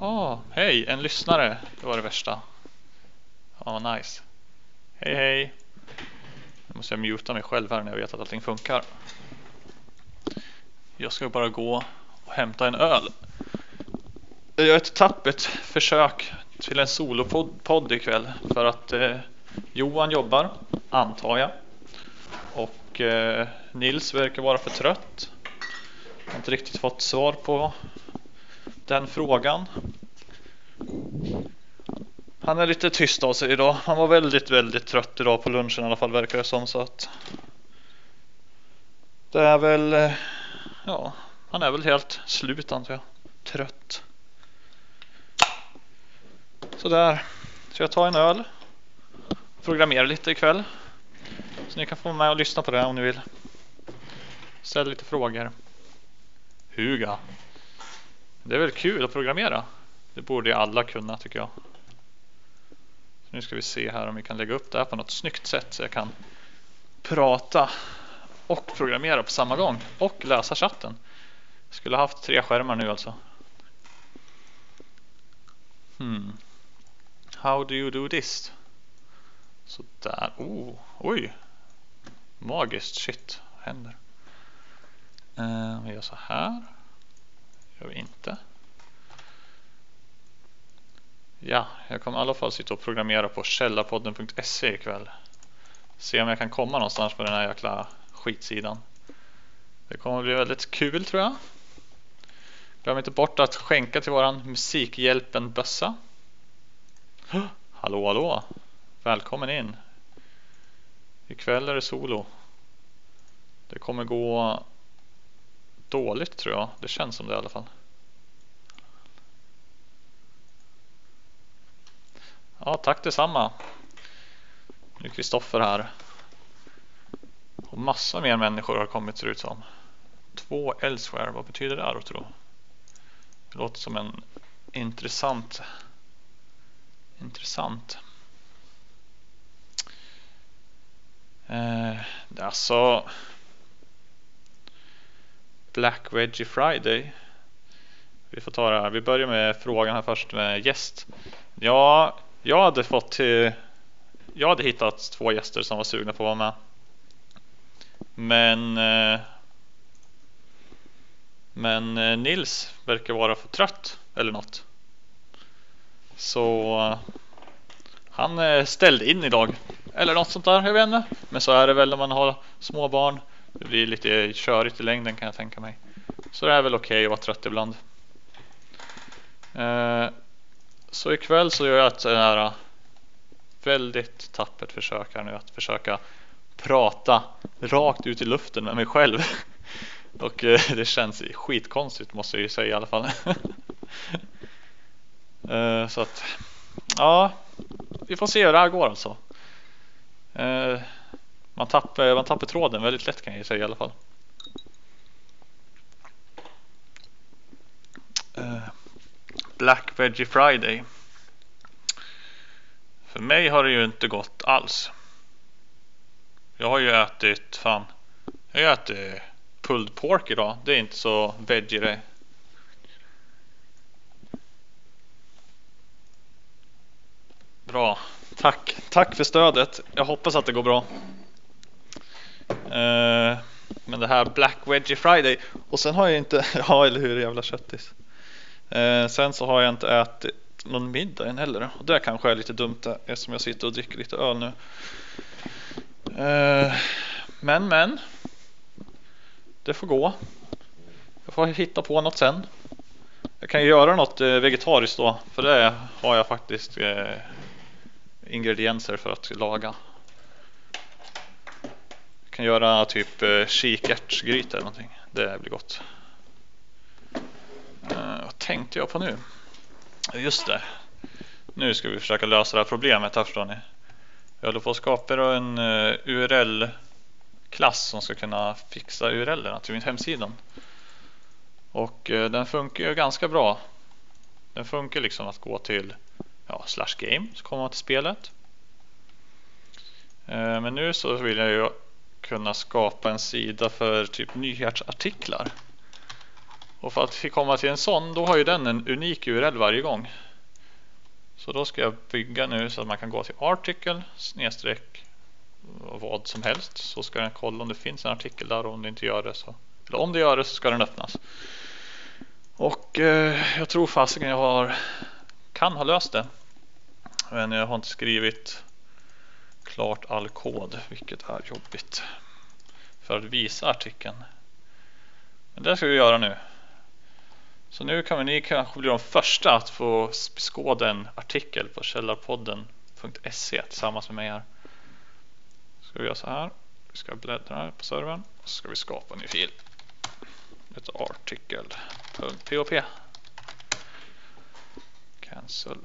Åh, oh, hej, en lyssnare. Det var det värsta. Ja, oh, nice. Hej, hej. Nu måste jag muta mig själv här när jag vet att allting funkar. Jag ska bara gå och hämta en öl. Jag gör ett tappert försök till en solopodd ikväll för att eh, Johan jobbar, antar jag. Och eh, Nils verkar vara för trött. Jag har inte riktigt fått svar på den frågan. Han är lite tyst av sig idag. Han var väldigt, väldigt trött idag på lunchen i alla fall verkar det som så att. Det är väl, eh, ja, han är väl helt slut antar jag. Trött. Sådär. Så jag tar en öl. Programmerar lite ikväll. Ni kan få med och lyssna på det om ni vill. Ställ lite frågor. Huga. Det är väl kul att programmera. Det borde ju alla kunna tycker jag. Så nu ska vi se här om vi kan lägga upp det här på något snyggt sätt så jag kan prata och programmera på samma gång och läsa chatten. Jag skulle haft tre skärmar nu alltså. Hmm. How do you do this? Sådär. Oh, oj. Magiskt shit händer. Eh, vi gör så här. Gör vi inte. Ja, jag kommer i alla fall sitta och programmera på källarpodden.se ikväll. Se om jag kan komma någonstans på den här jäkla skitsidan. Det kommer bli väldigt kul tror jag. Glöm inte bort att skänka till våran Musikhjälpen-bössa. Hallå hallå! Välkommen in! Ikväll är det solo. Det kommer gå dåligt tror jag. Det känns som det i alla fall. Ja, tack detsamma. Nu är Kristoffer här. Och massa mer människor har kommit ser ut som. Två elsewhere, vad betyder det då tro? Det låter som en intressant Intressant. Eh, alltså Black Veggie Friday. Vi får ta det här. Vi börjar med frågan här först med gäst. Ja, jag hade fått till, Jag hade hittat två gäster som var sugna på att vara med. Men eh, Men eh, Nils verkar vara för trött eller något. Så eh, han eh, ställde in idag. Eller något sånt där, jag vet inte. Men så är det väl när man har små barn. Det blir lite körigt i längden kan jag tänka mig. Så det är väl okej okay att vara trött ibland. Eh, så ikväll så gör jag ett här eh, väldigt tappert försök här nu att försöka prata rakt ut i luften med mig själv. Och eh, det känns skitkonstigt måste jag ju säga i alla fall. Eh, så att ja, vi får se hur det här går alltså. Eh, man tappar, man tappar tråden väldigt lätt kan jag säga i alla fall. Eh, Black Veggie Friday. För mig har det ju inte gått alls. Jag har ju ätit fan. Jag har ätit pulled pork idag. Det är inte så veggie det. Bra, tack. Tack för stödet. Jag hoppas att det går bra. Uh, men det här Black Wedgie Friday och sen har jag inte, ja eller hur jävla köttis. Uh, sen så har jag inte ätit någon middag än heller och det kanske är lite dumt eftersom jag sitter och dricker lite öl nu. Uh, men men. Det får gå. Jag får hitta på något sen. Jag kan göra något vegetariskt då för det har jag faktiskt ingredienser för att laga. Du kan göra typ eh, kikärtsgryta eller någonting. Det blir gott. Eh, vad tänkte jag på nu? Just det. Nu ska vi försöka lösa det här problemet här förstår ni. Jag håller på att skapa en eh, URL-klass som ska kunna fixa URL-erna till min hemsida. Och den funkar ju ganska bra. Den funkar liksom att gå till ja, slash game så kommer man till spelet. Eh, men nu så vill jag ju kunna skapa en sida för typ nyhetsartiklar. Och för att komma till en sån, då har ju den en unik URL varje gång. Så då ska jag bygga nu så att man kan gå till article snedstreck vad som helst. Så ska den kolla om det finns en artikel där och om det inte gör det så. Eller om det gör det så ska den öppnas. Och eh, jag tror fasiken jag har kan ha löst det. Men jag har inte skrivit klart all kod, vilket är jobbigt. För att visa artikeln. Men det ska vi göra nu. Så nu kan ni kanske bli de första att få skåda en artikel på källarpodden.se tillsammans med mig här. Ska vi göra så här. Vi ska bläddra på servern och så ska vi skapa en ny fil. Ett artikel.pop. Cancel.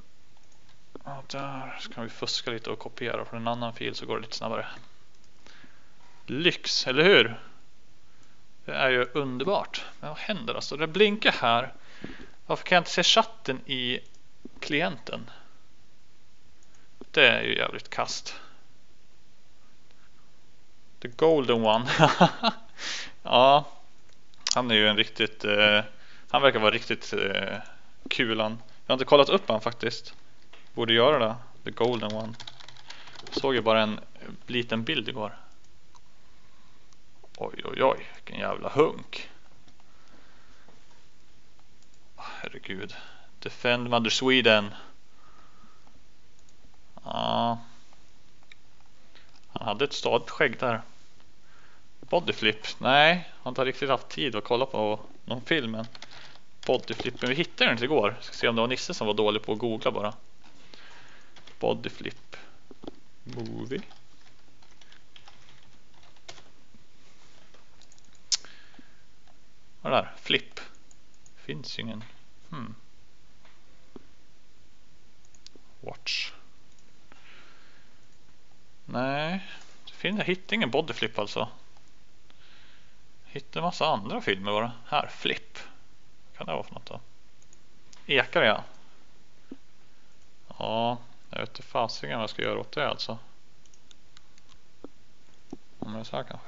Och där så kan vi fuska lite och kopiera från en annan fil så går det lite snabbare. Lyx, eller hur? Det är ju underbart. Men vad händer alltså? Det blinkar här. Varför kan jag inte se chatten i klienten? Det är ju jävligt kast. The golden one. ja, han är ju en riktigt. Eh, han verkar vara riktigt eh, kulan. Jag har inte kollat upp han faktiskt. Borde göra det. The golden one. Jag såg ju bara en liten bild igår. Oj, oj, oj, vilken jävla hunk. Herregud. Defend Mother Sweden. Ah. Han hade ett stadigt skägg där. Bodyflip? Nej, har inte riktigt haft tid att kolla på någon film. än. bodyflip, men vi hittade den inte igår. Ska se om det var Nisse som var dålig på att googla bara. Bodyflip movie. Vad är det där? Flip. Finns ju ingen. Hmm. Watch. Nej, jag hittar ingen bodyflip alltså. Hittar en massa andra filmer bara. Här, Flip. Vad kan det vara för något då? Ekar ja. Ja, jag vet inte fasiken vad jag ska göra åt det alltså. Om jag är så här kanske.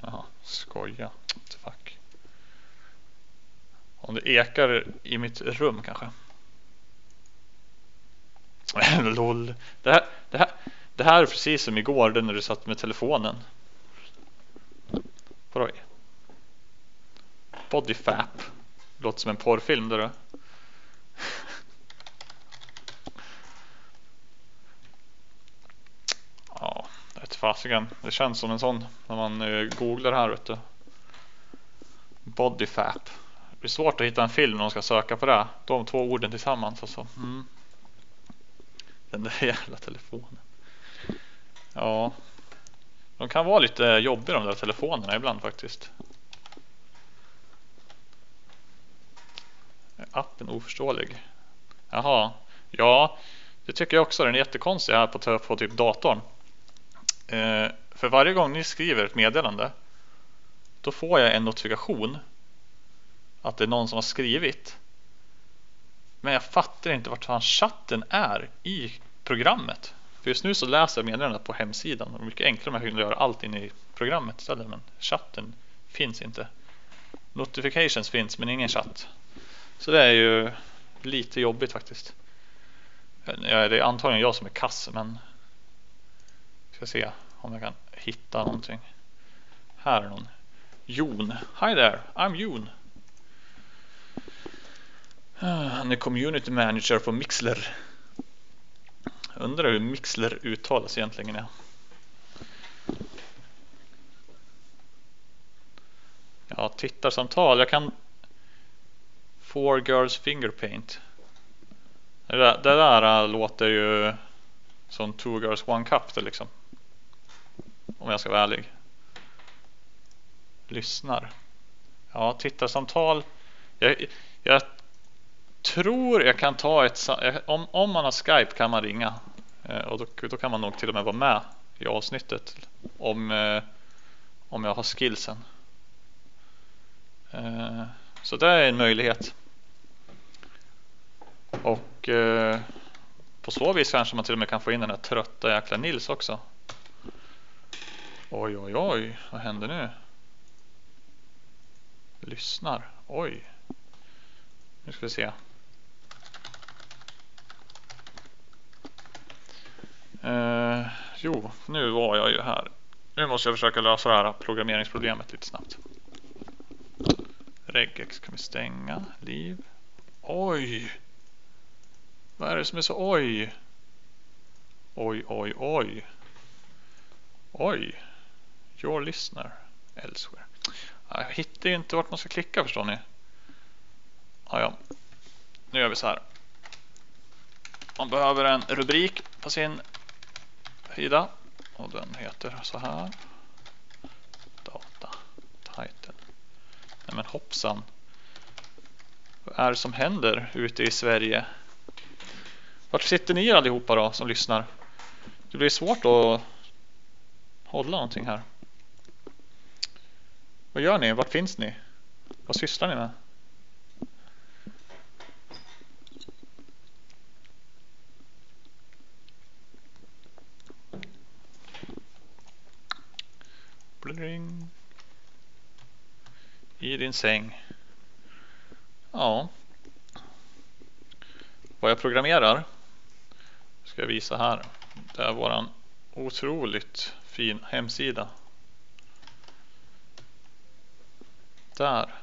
Jaha, skoja. What fuck. Om det ekar i mitt rum kanske. LOL. Det här, det, här, det här är precis som igår när du satt med telefonen. Vadå? Bodyfap. Låter som en porrfilm där du. ja, det fasiken. Det känns som en sån när man eh, googlar här vet du. Bodyfap. Det blir svårt att hitta en film när man ska söka på det. De två orden tillsammans alltså. Mm. Den där jävla telefonen. Ja, de kan vara lite eh, jobbiga de där telefonerna ibland faktiskt. Är Appen oförståelig. Jaha, ja, det tycker jag också. Den är jättekonstig här på, på typ datorn. Eh, för varje gång ni skriver ett meddelande då får jag en notifikation att det är någon som har skrivit. Men jag fattar inte vart fan chatten är i programmet. För just nu så läser jag meddelandet på hemsidan. Det är mycket enklare om jag kunde göra allt inne i programmet istället. Men chatten finns inte. Notifications finns men ingen chatt. Så det är ju lite jobbigt faktiskt. Det är antagligen jag som är kass men ska se om jag kan hitta någonting. Här är någon. Jon. Hi there, I'm Jon. Ah, Han är community manager på Mixler. Undrar hur Mixler uttalas egentligen. Ja. Ja, tittarsamtal. Jag kan Four Girls Fingerpaint. Det där, det där äh, låter ju som Two Girls One Cup det liksom. Om jag ska vara ärlig. Lyssnar. Ja, tittarsamtal. Jag, jag tror jag kan ta ett om, om man har Skype kan man ringa eh, och då, då kan man nog till och med vara med i avsnittet om, eh, om jag har skillsen. Eh, så det är en möjlighet. Och På så vis kanske man till och med kan få in den här trötta jäkla Nils också. Oj, oj, oj. Vad händer nu? Lyssnar. Oj. Nu ska vi se. Eh, jo, nu var jag ju här. Nu måste jag försöka lösa det här programmeringsproblemet lite snabbt. Regex kan vi stänga. Liv. Oj! Vad är det som är så oj? Oj, oj, oj. Oj. Your listener. Elsewhere. Jag hittar ju inte vart man ska klicka förstår ni. Ja, ja. Nu gör vi så här. Man behöver en rubrik på sin sida. Och den heter så här. Data. Title. Nej men hoppsan. Vad är det som händer ute i Sverige? Vart sitter ni allihopa då som lyssnar? Det blir svårt att hålla någonting här. Vad gör ni? Vart finns ni? Vad sysslar ni med? Bling. I din säng. Ja. Vad jag programmerar ska jag visa här. Det är våran otroligt fin hemsida. Där.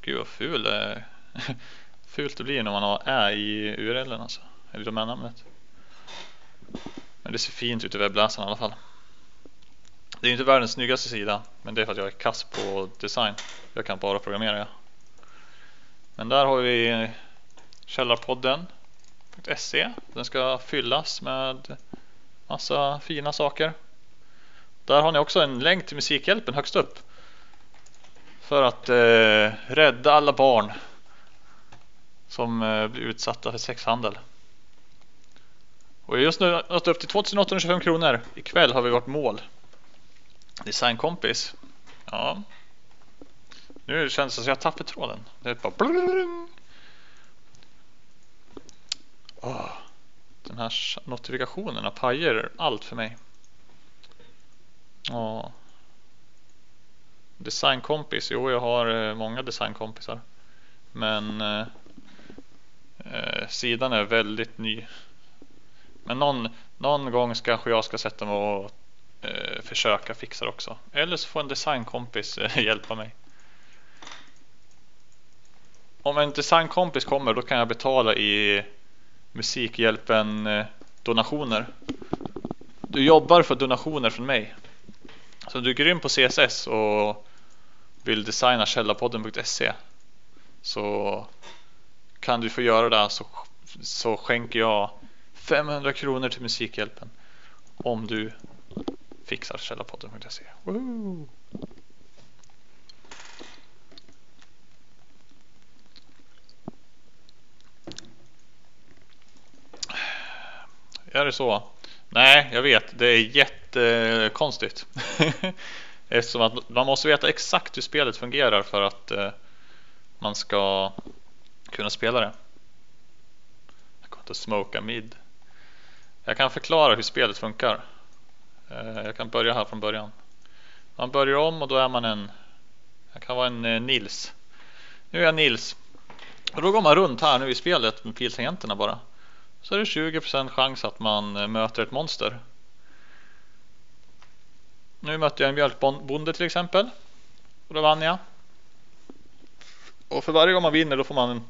Gud vad ful fult det blir när man har ä i URLen alltså. Eller domännamnet. Men det ser fint ut i webbläsaren i alla fall. Det är inte världens snyggaste sida. Men det är för att jag är kass på design. Jag kan bara programmera. Ja. Men där har vi källarpodden.se. Den ska fyllas med massa fina saker. Där har ni också en länk till Musikhjälpen högst upp. För att eh, rädda alla barn som eh, blir utsatta för sexhandel. Och just nu nått upp till 2825 kronor. Ikväll har vi vårt mål. Designkompis. Ja. Nu känns det som att jag tappar tråden. Det är bara oh. Den här notifikationerna pajar allt för mig. Ja. Designkompis. Jo, jag har eh, många designkompisar. Men eh, eh, sidan är väldigt ny. Men någon, någon gång kanske jag ska sätta mig och eh, försöka fixa det också. Eller så får en designkompis eh, hjälpa mig. Om en designkompis kommer då kan jag betala i Musikhjälpen eh, donationer. Du jobbar för donationer från mig. Så du är grym på CSS och vill designa källarpodden.se så kan du få göra det så, så skänker jag 500 kronor till Musikhjälpen om du fixar källarpodden.se. Är det så? Nej, jag vet. Det är jättekonstigt. Eftersom att man måste veta exakt hur spelet fungerar för att eh, man ska kunna spela det. Jag kommer inte att smoka mid. Jag kan förklara hur spelet funkar. Eh, jag kan börja här från början. Man börjar om och då är man en Jag kan vara en eh, Nils. Nu är jag Nils. Och då går man runt här nu i spelet med piltangenterna bara. Så är det 20% chans att man eh, möter ett monster. Nu mötte jag en mjölkbonde till exempel. Och då vann jag. Och för varje gång man vinner då får man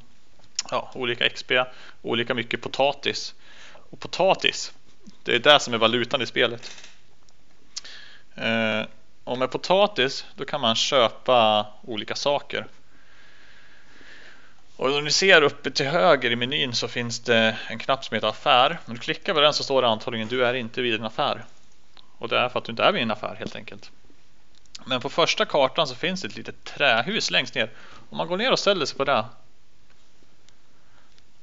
ja, olika XP, olika mycket potatis. Och potatis, det är det som är valutan i spelet. Eh, och med potatis då kan man köpa olika saker. Och om ni ser uppe till höger i menyn så finns det en knapp som heter affär. Om du klickar på den så står det antagligen du är inte vid en affär. Och det är för att du inte är vid en affär helt enkelt. Men på första kartan så finns det ett litet trähus längst ner. Om man går ner och ställer sig på det.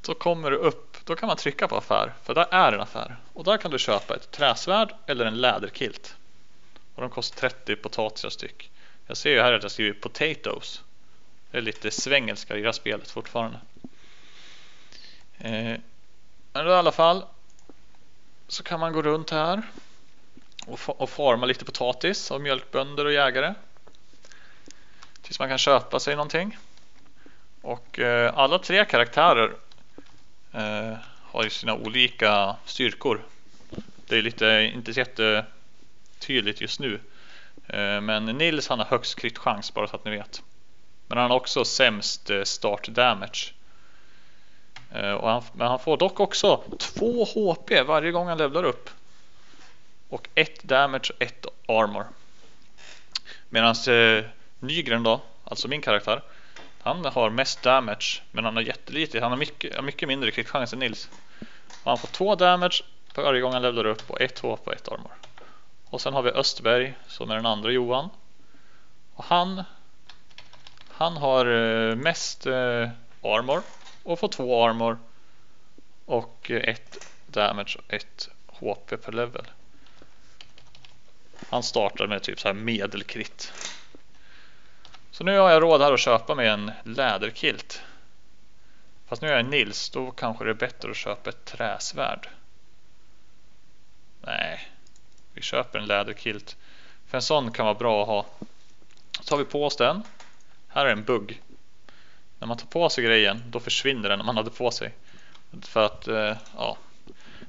Så kommer du upp. Då kan man trycka på affär. För där är en affär. Och där kan du köpa ett träsvärd eller en läderkilt. Och de kostar 30 potatisar styck. Jag ser ju här att jag skriver potatoes. Det är lite svengelska i det här spelet fortfarande. Eh, men i alla fall. så kan man gå runt här och, och farma lite potatis av mjölkbönder och jägare. Tills man kan köpa sig någonting. Och eh, alla tre karaktärer eh, har ju sina olika styrkor. Det är lite, inte jättetydligt just nu. Eh, men Nils han har högst crit chans bara så att ni vet. Men han har också sämst eh, start damage. Eh, och han, men han får dock också 2 HP varje gång han levlar upp. Och 1 damage och 1 armor. Medan eh, Nygren då, alltså min karaktär. Han har mest damage men han har jättelite. Han har mycket, mycket mindre krigschans än Nils. Och han får 2 damage varje gång han levlar upp och 1 HP och 1 armor. Och sen har vi Östberg som är den andra Johan. Och han han har eh, mest eh, armor och får 2 armor och eh, 1 damage och 1 HP per level. Han startar med typ så här medelkritt. Så nu har jag råd här att köpa mig en läderkilt. Fast nu är jag Nils, då kanske det är bättre att köpa ett träsvärd. Nej, vi köper en läderkilt. För en sån kan vara bra att ha. Så tar vi på oss den. Här är en bugg. När man tar på sig grejen, då försvinner den om man hade på sig. För att, eh, ja,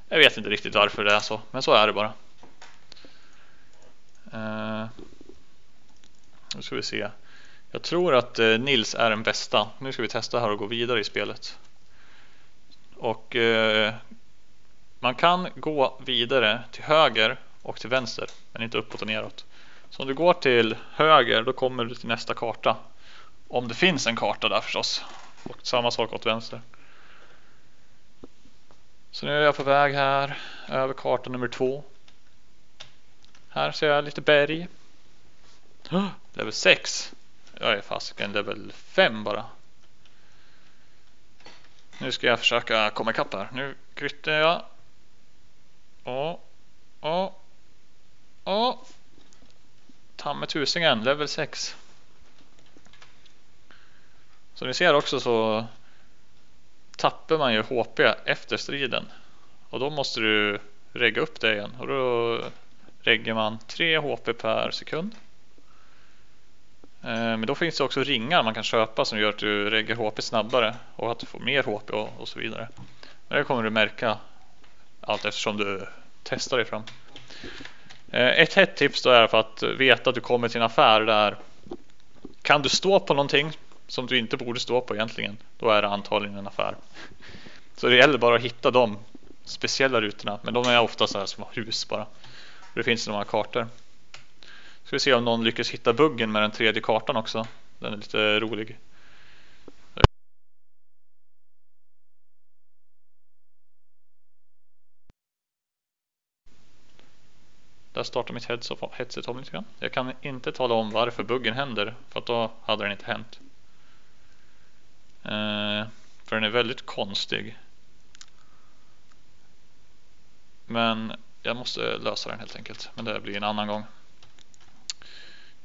jag vet inte riktigt varför det är så, men så är det bara. Eh, nu ska vi se. Jag tror att eh, Nils är den bästa. Nu ska vi testa här och gå vidare i spelet. Och eh, man kan gå vidare till höger och till vänster, men inte uppåt och neråt. Så om du går till höger, då kommer du till nästa karta. Om det finns en karta där förstås. Och samma sak åt vänster. Så nu är jag på väg här över karta nummer två. Här ser jag lite berg. level 6. Jag är fasiken level 5 bara. Nu ska jag försöka komma ikapp här. Nu kryttar jag. Åh, åh, åh. Tamme tusingen, level 6. Som ni ser också så tappar man ju HP efter striden. Och då måste du regga upp det igen. Och då reggar man 3 HP per sekund. Eh, men då finns det också ringar man kan köpa som gör att du reggar HP snabbare och att du får mer HP och, och så vidare. Men det kommer du märka allt eftersom du testar dig fram. Eh, ett hett tips då är för att veta att du kommer till en affär där kan du stå på någonting som du inte borde stå på egentligen, då är det antagligen en affär. Så det gäller bara att hitta de speciella rutorna, men de är ofta så här små hus bara. Det finns några kartor. Ska vi se om någon lyckas hitta buggen med den tredje kartan också. Den är lite rolig. Där startar mitt headset om lite grann. Jag kan inte tala om varför buggen händer för att då hade den inte hänt. Eh, för den är väldigt konstig. Men jag måste lösa den helt enkelt. Men det blir en annan gång.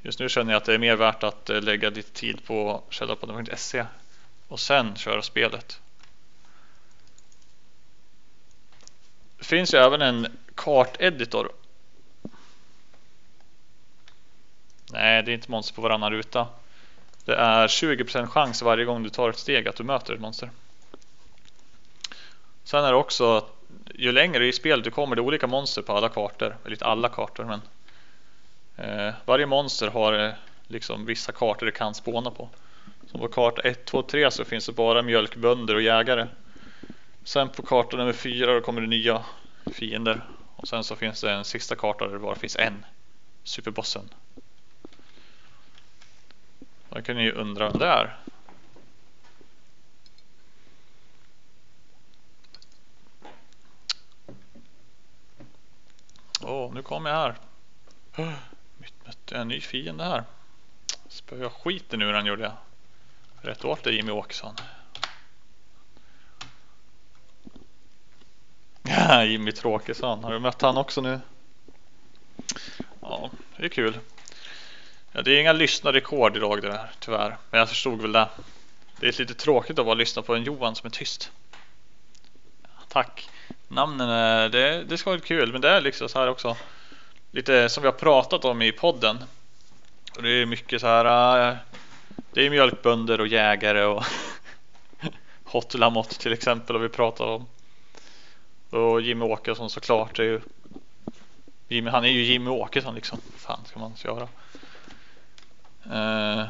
Just nu känner jag att det är mer värt att eh, lägga lite tid på källarpodden.se och sen köra spelet. Det finns ju även en karteditor. Nej, det är inte monster på varannan ruta. Det är 20% chans varje gång du tar ett steg att du möter ett monster. Sen är det också att ju längre i spelet du kommer det är olika monster på alla kartor. Eller inte alla kartor men eh, varje monster har eh, liksom vissa kartor det kan spåna på. Som på karta 1, 2, 3 så finns det bara mjölkbönder och jägare. Sen på karta nummer 4 då kommer det nya fiender. Och sen så finns det en sista karta där det bara finns en. Superbossen. Då kan ni ju undra vem det är. Åh, oh, nu kommer jag här. Mitt mötte en ny fiende här. Spöade skiten ur han gjorde jag. Rätt åt dig Jimmy Åkesson. Jimmy Tråkesson. Har du mött han också nu? Ja, det är kul. Ja, det är inga lyssnarrekord idag det här tyvärr. Men jag förstod väl det. Det är lite tråkigt att bara lyssna på en Johan som är tyst. Tack namnen det, det ska vara kul men det är liksom så här också lite som vi har pratat om i podden. Och det är mycket så här. Äh, det är mjölkbönder och jägare och Hot Lamotte till exempel och vi pratar om. Och Jimmy Åkesson såklart är ju Jimmy, han är ju Jimmy Åkesson liksom. Vad Fan ska man göra. Eh,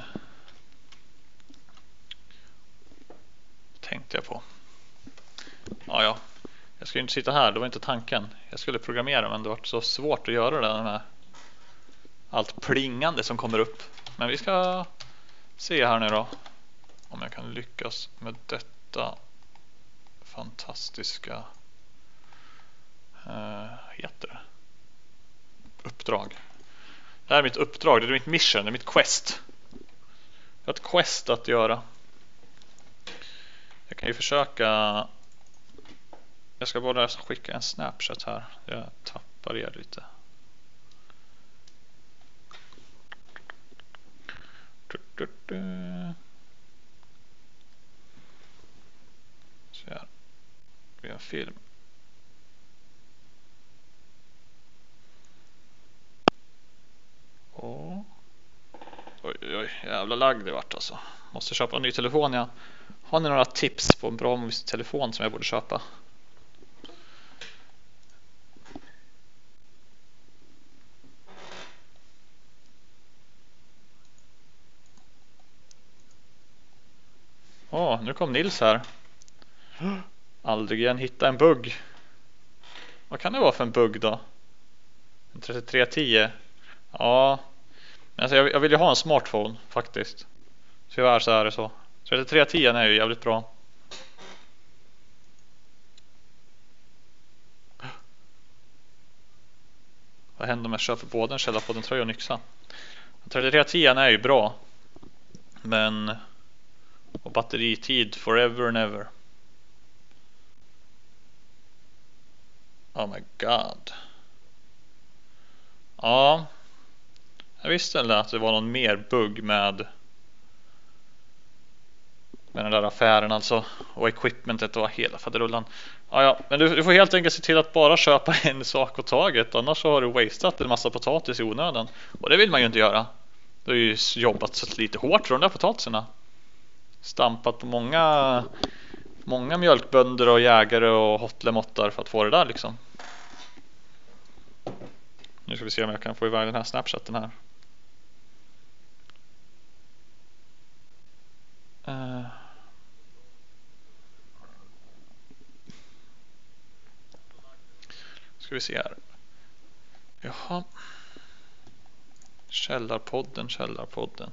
tänkte jag på. Ja, ja. Jag skulle inte sitta här, det var inte tanken. Jag skulle programmera men det var så svårt att göra det med allt plingande som kommer upp. Men vi ska se här nu då om jag kan lyckas med detta fantastiska uh, heter det uppdrag. Det här är mitt uppdrag, det är mitt mission, det är mitt quest. Jag har ett quest att göra. Jag kan ju försöka jag ska bara skicka en snapchat här. Jag tappar er lite. Så här. Vi har en film. Och... Oj, oj, jävla lagg det vart alltså. Måste köpa en ny telefon ja. Har ni några tips på en bra telefon som jag borde köpa? Åh, oh, nu kom Nils här. Aldrig igen hitta en bugg. Vad kan det vara för en bugg då? En 3310? Ja, alltså jag, jag vill ju ha en smartphone faktiskt. Tyvärr så är det så. 3310 är ju jävligt bra. Vad händer om jag köper både en Källarpodden tröja och en yxa? 3310 är ju bra. Men och batteritid forever and ever. Oh my god. Ja. Jag visste väl att det var någon mer bugg med med den där affären alltså och equipmentet och hela faderullan. Ja, ja, men du, du, får helt enkelt se till att bara köpa en sak åt taget annars så har du wasteat en massa potatis i onödan och det vill man ju inte göra. Du har ju jobbat så lite hårt för de där potatisarna stampat på många många mjölkbönder och jägare och hotlemottar för att få det där liksom. Nu ska vi se om jag kan få iväg den här snapchatten här. Uh. Ska vi se här. Jaha. Källarpodden, Källarpodden.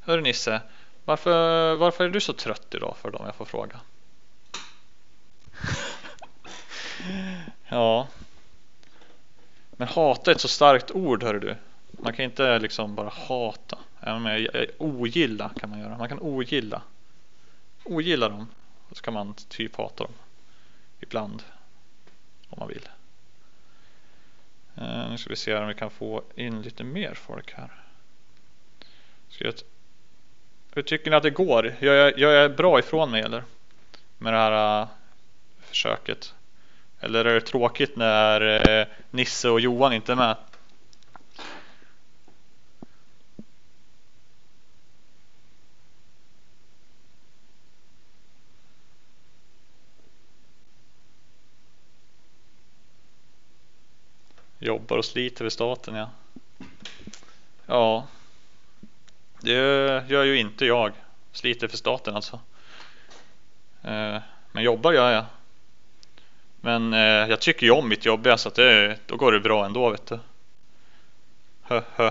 Hör Nisse, varför, varför är du så trött idag för dem jag får fråga? ja. Men hata är ett så starkt ord hör du. Man kan inte liksom bara hata. Även med ogilla kan man göra. Man kan ogilla. Ogilla dem. Och så kan man typ hata dem. Ibland. Om man vill. Uh, nu ska vi se om vi kan få in lite mer folk här. Ska jag hur tycker ni att det går? Gör jag, gör jag bra ifrån mig eller? Med det här uh, försöket? Eller är det tråkigt när uh, Nisse och Johan inte är med? Jobbar och sliter för staten ja. Ja. Det gör ju inte jag. Sliter för staten alltså. Eh, men jobbar gör jag. Men eh, jag tycker ju om mitt jobb så att det, då går det bra ändå vet du. Hö, hö.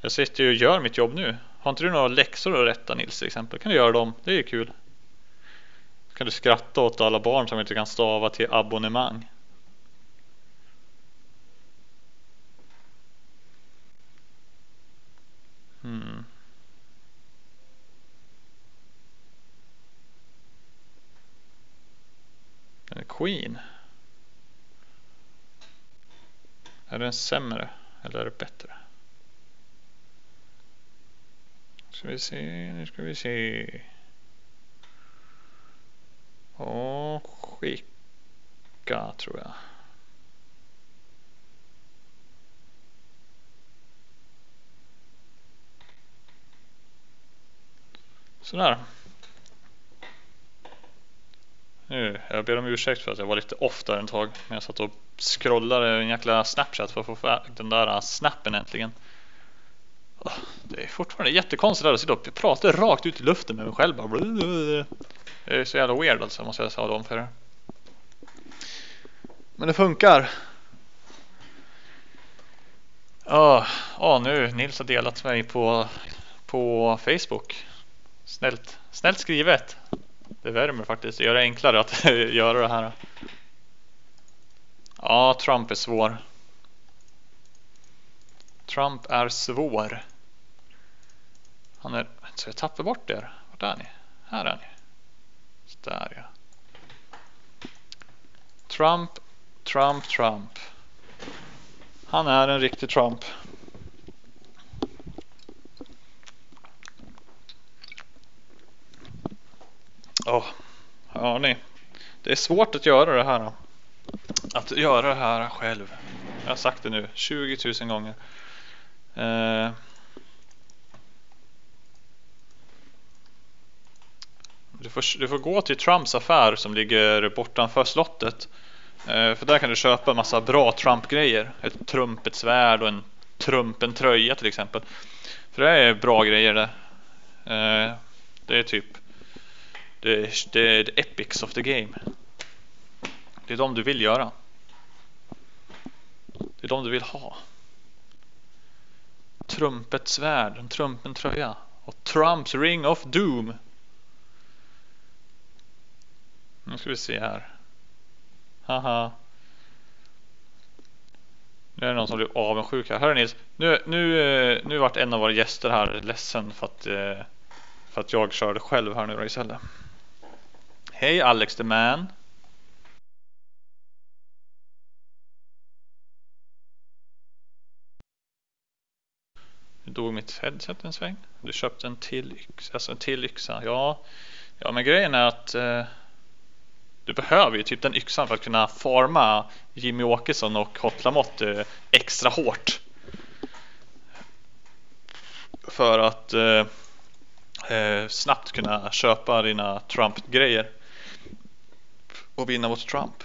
Jag sitter ju och gör mitt jobb nu. Har inte du några läxor att rätta Nils till exempel? Kan du göra dem? Det är ju kul. Kan du skratta åt alla barn som inte kan stava till abonnemang? Hmm. En Queen. Är den sämre eller är det bättre? Ska vi se, nu ska vi se. Och Skicka tror jag. Sådär. Nu, jag ber om ursäkt för att jag var lite off där en tag. Men jag satt och scrollade en jäkla Snapchat för att få den där snappen äntligen. Det är fortfarande jättekonstigt att sitta och prata rakt ut i luften med mig själv. Det är så jävla weird alltså måste jag säga om för er. Men det funkar. Ja, oh, oh, nu Nils har delat mig på, på Facebook. Snällt, snällt skrivet. Det värmer faktiskt. Det gör det enklare att göra det här. Ja, Trump är svår. Trump är svår. Han är... Så jag tappar bort er. Vart är ni? Här är ni. Så där ja. Trump, Trump, Trump. Han är en riktig Trump. Oh, ja, ni. Det är svårt att göra det här. Att göra det här själv. Jag har sagt det nu 20 000 gånger. Eh. Du får, du får gå till Trumps affär som ligger bortanför slottet. Eh, för där kan du köpa en massa bra Trump-grejer. Ett trumpet svärd och en trumpen tröja till exempel. För det är bra grejer där. Eh, det är typ det är, det är the epics of the game. Det är de du vill göra. Det är de du vill ha. Trumpets svärd, en trumpen tröja och Trumps ring of doom. Nu ska vi se här. Haha. Nu är det någon som blir avundsjuk här. Hörru Nils, nu, nu, eh, nu vart en av våra gäster här ledsen för att, eh, för att jag körde själv här nu då istället. Hej Alex the man. Nu dog mitt headset en sväng. Du köpte en till yxa. Alltså en till yxa. Ja, ja men grejen är att eh, du behöver ju typ den yxan för att kunna forma Jimmy Åkesson och Hot Lamotte eh, extra hårt. För att eh, eh snabbt kunna köpa dina Trump-grejer och vinna mot Trump.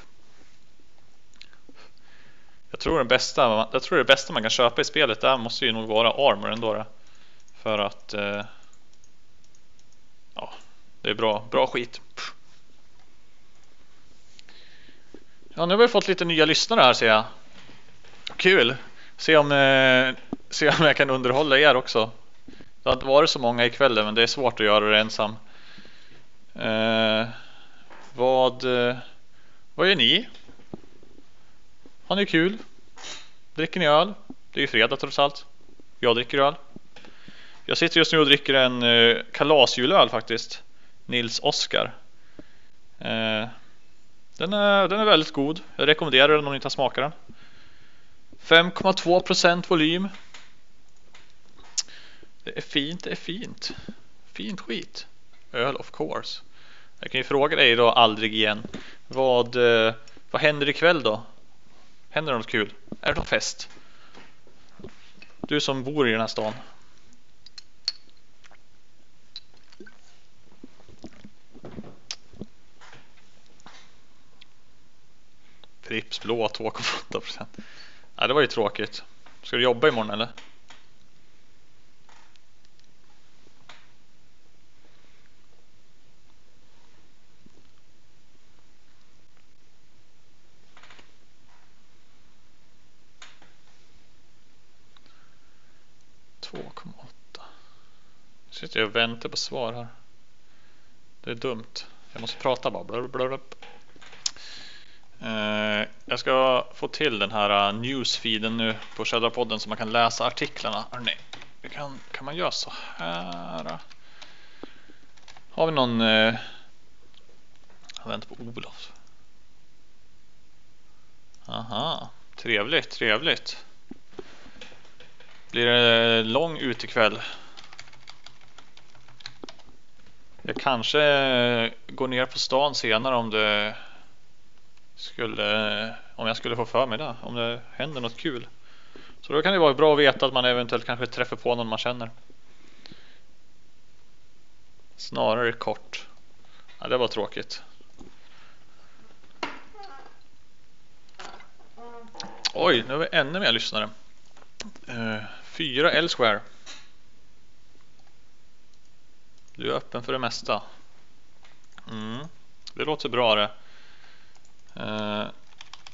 Jag tror, den bästa, jag tror det bästa man kan köpa i spelet där måste ju nog vara armor ändå. Då. För att eh, ja, det är bra, bra skit. Ja, nu har vi fått lite nya lyssnare här ser jag. Kul! Se om, eh, se om jag kan underhålla er också. Det har inte varit så många ikväll men det är svårt att göra det ensam. Eh, vad, eh, vad gör ni? Har ni kul? Dricker ni öl? Det är ju fredag trots allt. Jag dricker öl. Jag sitter just nu och dricker en eh, kalasjulöl faktiskt. Nils Oskar. Eh, den, är, den är väldigt god. Jag rekommenderar den om ni inte har smakat den. 5,2% volym. Det är fint, det är fint. Fint skit. Öl of course. Jag kan ju fråga dig då aldrig igen. Vad, eh, vad händer ikväll då? Händer det något kul? Är det någon fest? Du som bor i den här stan. Pripps blå 2,8 Nej, det var ju tråkigt. Ska du jobba imorgon eller? 2,8. Sitter jag och väntar på svar här. Det är dumt. Jag måste prata bara. Blub, blub. Uh, jag ska få till den här uh, newsfeeden nu på Källarpodden så man kan läsa artiklarna. Hörrni, kan, kan man göra så här? Har vi någon... Uh, jag väntar på Olof. Aha, trevligt, trevligt. Blir det lång utekväll? Jag kanske eh, går ner på stan senare om det skulle, eh, om jag skulle få för mig det, om det händer något kul. Så då kan det vara bra att veta att man eventuellt kanske träffar på någon man känner. Snarare kort. Ja, det var tråkigt. Oj, nu har vi ännu mer lyssnare. Eh, fyra Elsewhere. Du är öppen för det mesta. Mm, det låter bra det. Uh,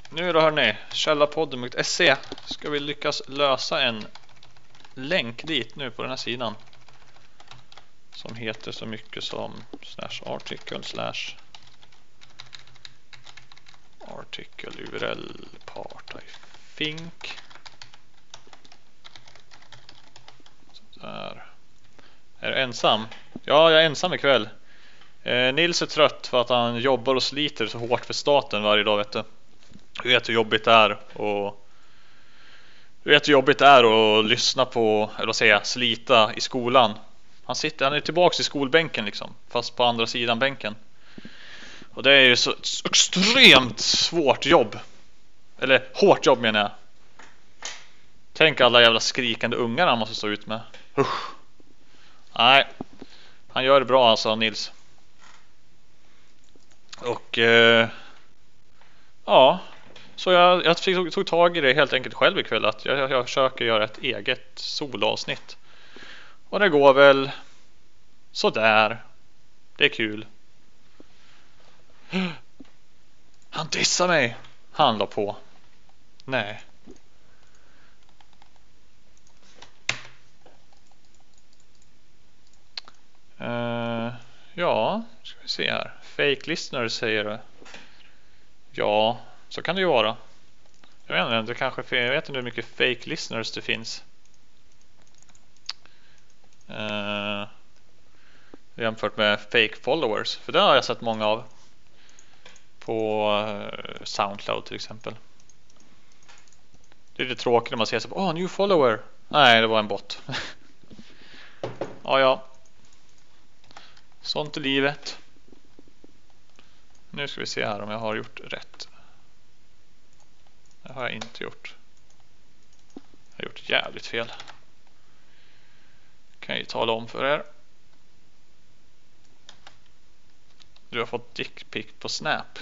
nu då hörni, källarpodden.se ska vi lyckas lösa en länk dit nu på den här sidan. Som heter så mycket som slash article slash article url part I think. Sådär. Är du ensam? Ja, jag är ensam ikväll. Eh, Nils är trött för att han jobbar och sliter så hårt för staten varje dag vet du. Du vet hur jobbigt det är och du vet hur jobbigt det är att lyssna på, eller vad säger slita i skolan. Han sitter, han är tillbaks i skolbänken liksom, fast på andra sidan bänken. Och det är ju så extremt svårt jobb. Eller hårt jobb menar jag. Tänk alla jävla skrikande ungar han måste stå ut med. Usch. Nej, han gör det bra alltså Nils. Och eh, ja, så jag, jag tog, tog tag i det helt enkelt själv ikväll att jag, jag försöker göra ett eget solavsnitt. Och det går väl sådär. Det är kul. Han dissar mig. Han la på. Nej. Uh, ja, ska vi se här. Fake listener säger. Ja, så kan det ju vara. Jag vet inte, det kanske, jag vet inte hur mycket fake listeners det finns. Uh, jämfört med fake followers. För det har jag sett många av. På uh, Soundcloud till exempel. Det är lite tråkigt när man ser så Åh, oh, new follower. Nej, det var en bot. ja, ja. Sånt är livet. Nu ska vi se här om jag har gjort rätt. Det har jag inte gjort. Jag har gjort jävligt fel. Kan jag ju tala om för er. Du har fått dickpic på Snap.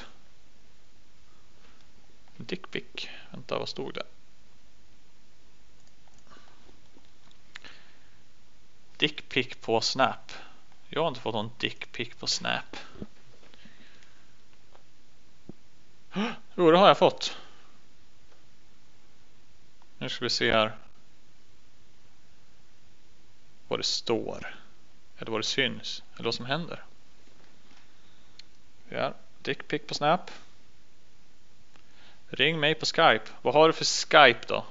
Dickpic. Vänta, vad stod det? Dickpic på Snap. Jag har inte fått någon dickpic på Snap. Jo, det har jag fått. Nu ska vi se här. Vad det står. Eller vad det syns. Eller vad som händer. Ja, dickpic på Snap. Ring mig på Skype. Vad har du för Skype då?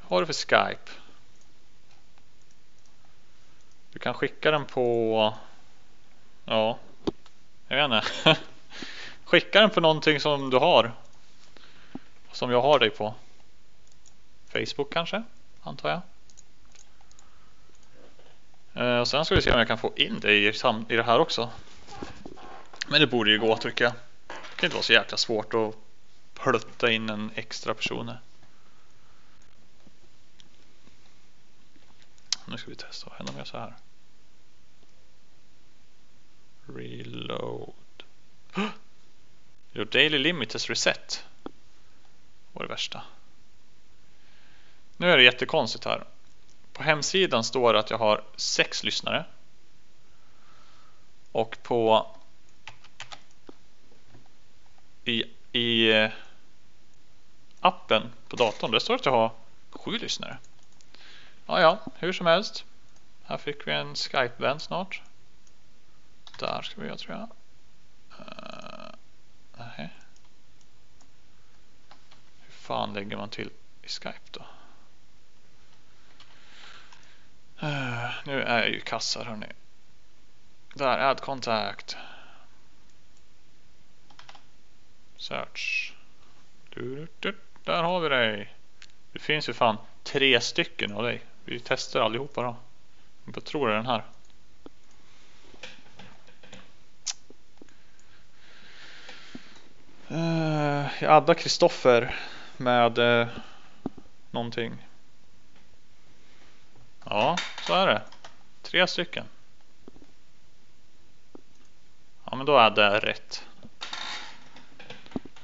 Vad har du för Skype? Du kan skicka den på... Ja, jag vet inte. skicka den på någonting som du har. Som jag har dig på. Facebook kanske, antar jag. Eh, och sen ska vi se om jag kan få in dig i, det här också. Men det borde ju gå tycker jag. Det kan inte vara så jäkla svårt att plutta in en extra person. här. Nu ska vi testa. Vad händer om jag så här? Reload. Your daily limit has reset. Var det värsta. Nu är det jättekonstigt här. På hemsidan står det att jag har sex lyssnare. Och på i, i eh, appen på datorn, där står det att jag har sju lyssnare. Ja, ja, hur som helst. Här fick vi en Skype-vän snart. Där ska vi göra tror jag. Uh, nej. Hur fan lägger man till i Skype då? Uh, nu är jag ju kassar hörni. Där, add contact. Search. Du, du, där har vi dig. Det finns ju fan tre stycken av dig. Vi testar allihopa då. Jag tror det är den här. Eh, jag addar Kristoffer med eh, någonting. Ja, så är det. Tre stycken. Ja, men då addar jag rätt.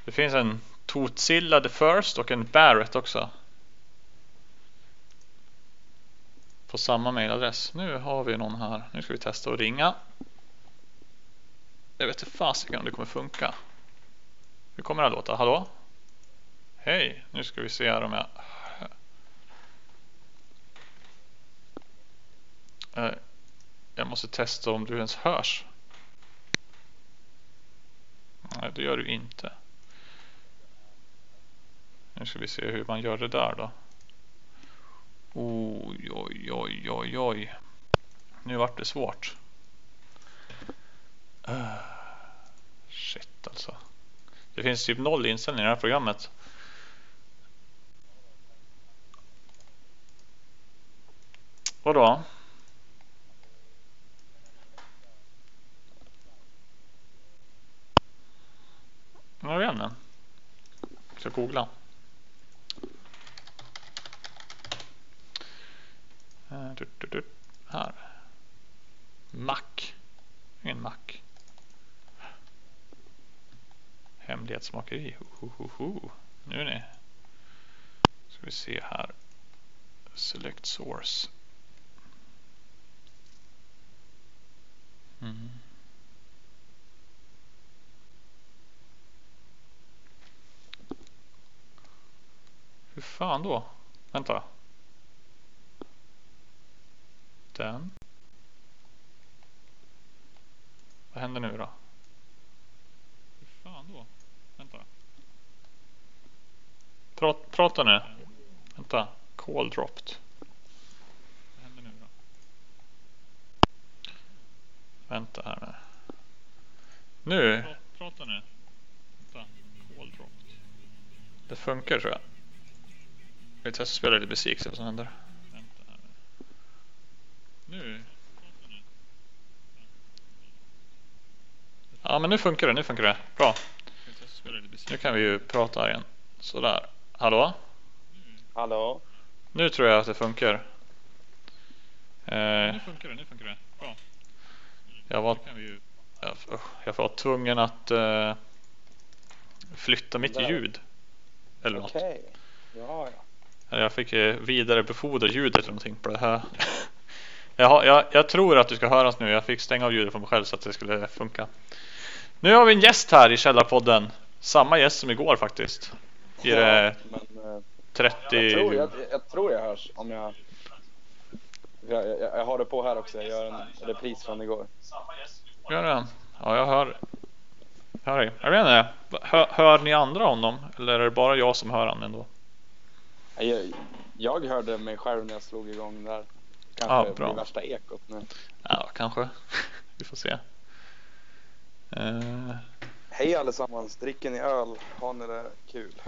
Det finns en Totsilla the First och en Barrett också. På samma mailadress. Nu har vi någon här. Nu ska vi testa att ringa. Jag vet inte fasiken om det kommer funka. Hur kommer det låta? Hallå? Hej, nu ska vi se här om jag... Eh, jag måste testa om du ens hörs. Nej, det gör du inte. Nu ska vi se hur man gör det där då. Oj, oj, oj, oj, oj. Nu vart det svårt. Uh, shit alltså. Det finns typ noll inställningar i det här programmet. Vadå? Jag vet inte. Jag ska googla. Eh, här. Mac. Ingen Mac. Hemlighetsmakeri. Ho, Nu ni. Ska vi se här. Select source. Mm. Hur fan då? Vänta. Den. Vad händer nu då? Hur fan då? Vänta. Prat, prata nu. Vänta. Call dropped. Vad händer nu då? Vänta här nu. Nu. Prata nu. Vänta. Call dropped. Det funkar tror jag. Vi testar spela lite musik, se vad som händer. Nu. Ja men nu funkar det, nu funkar det. Bra. Nu kan vi ju prata här igen. Sådär. Hallå? Hallå? Nu tror jag att det funkar. Eh, nu funkar det, nu funkar det. Bra. Jag var, jag, jag var tvungen att uh, flytta mitt ljud. Eller något. Okej. Okay. Ja, ja. Jag fick eh, vidarebefordra ljudet eller någonting på det här. Jag, jag, jag, tror att du ska höras nu. Jag fick stänga av ljudet för mig själv så att det skulle funka. Nu har vi en gäst här i Källarpodden. Samma gäst som igår faktiskt. I ja, men, 30... Eh, jag tror jag, jag tror jag hörs om jag... Jag, jag, jag har det på här också. Jag gör en repris från igår. Gör det? Ja, jag hör. Hör dig. Jag vet inte. Hör, hör ni andra honom? Eller är det bara jag som hör honom ändå? Jag, jag hörde mig själv när jag slog igång där. Kanske ja, bra. blir värsta ekot nu. Ja, kanske. Vi får se. Uh... Hej allesammans, dricker ni öl? Har ni det kul?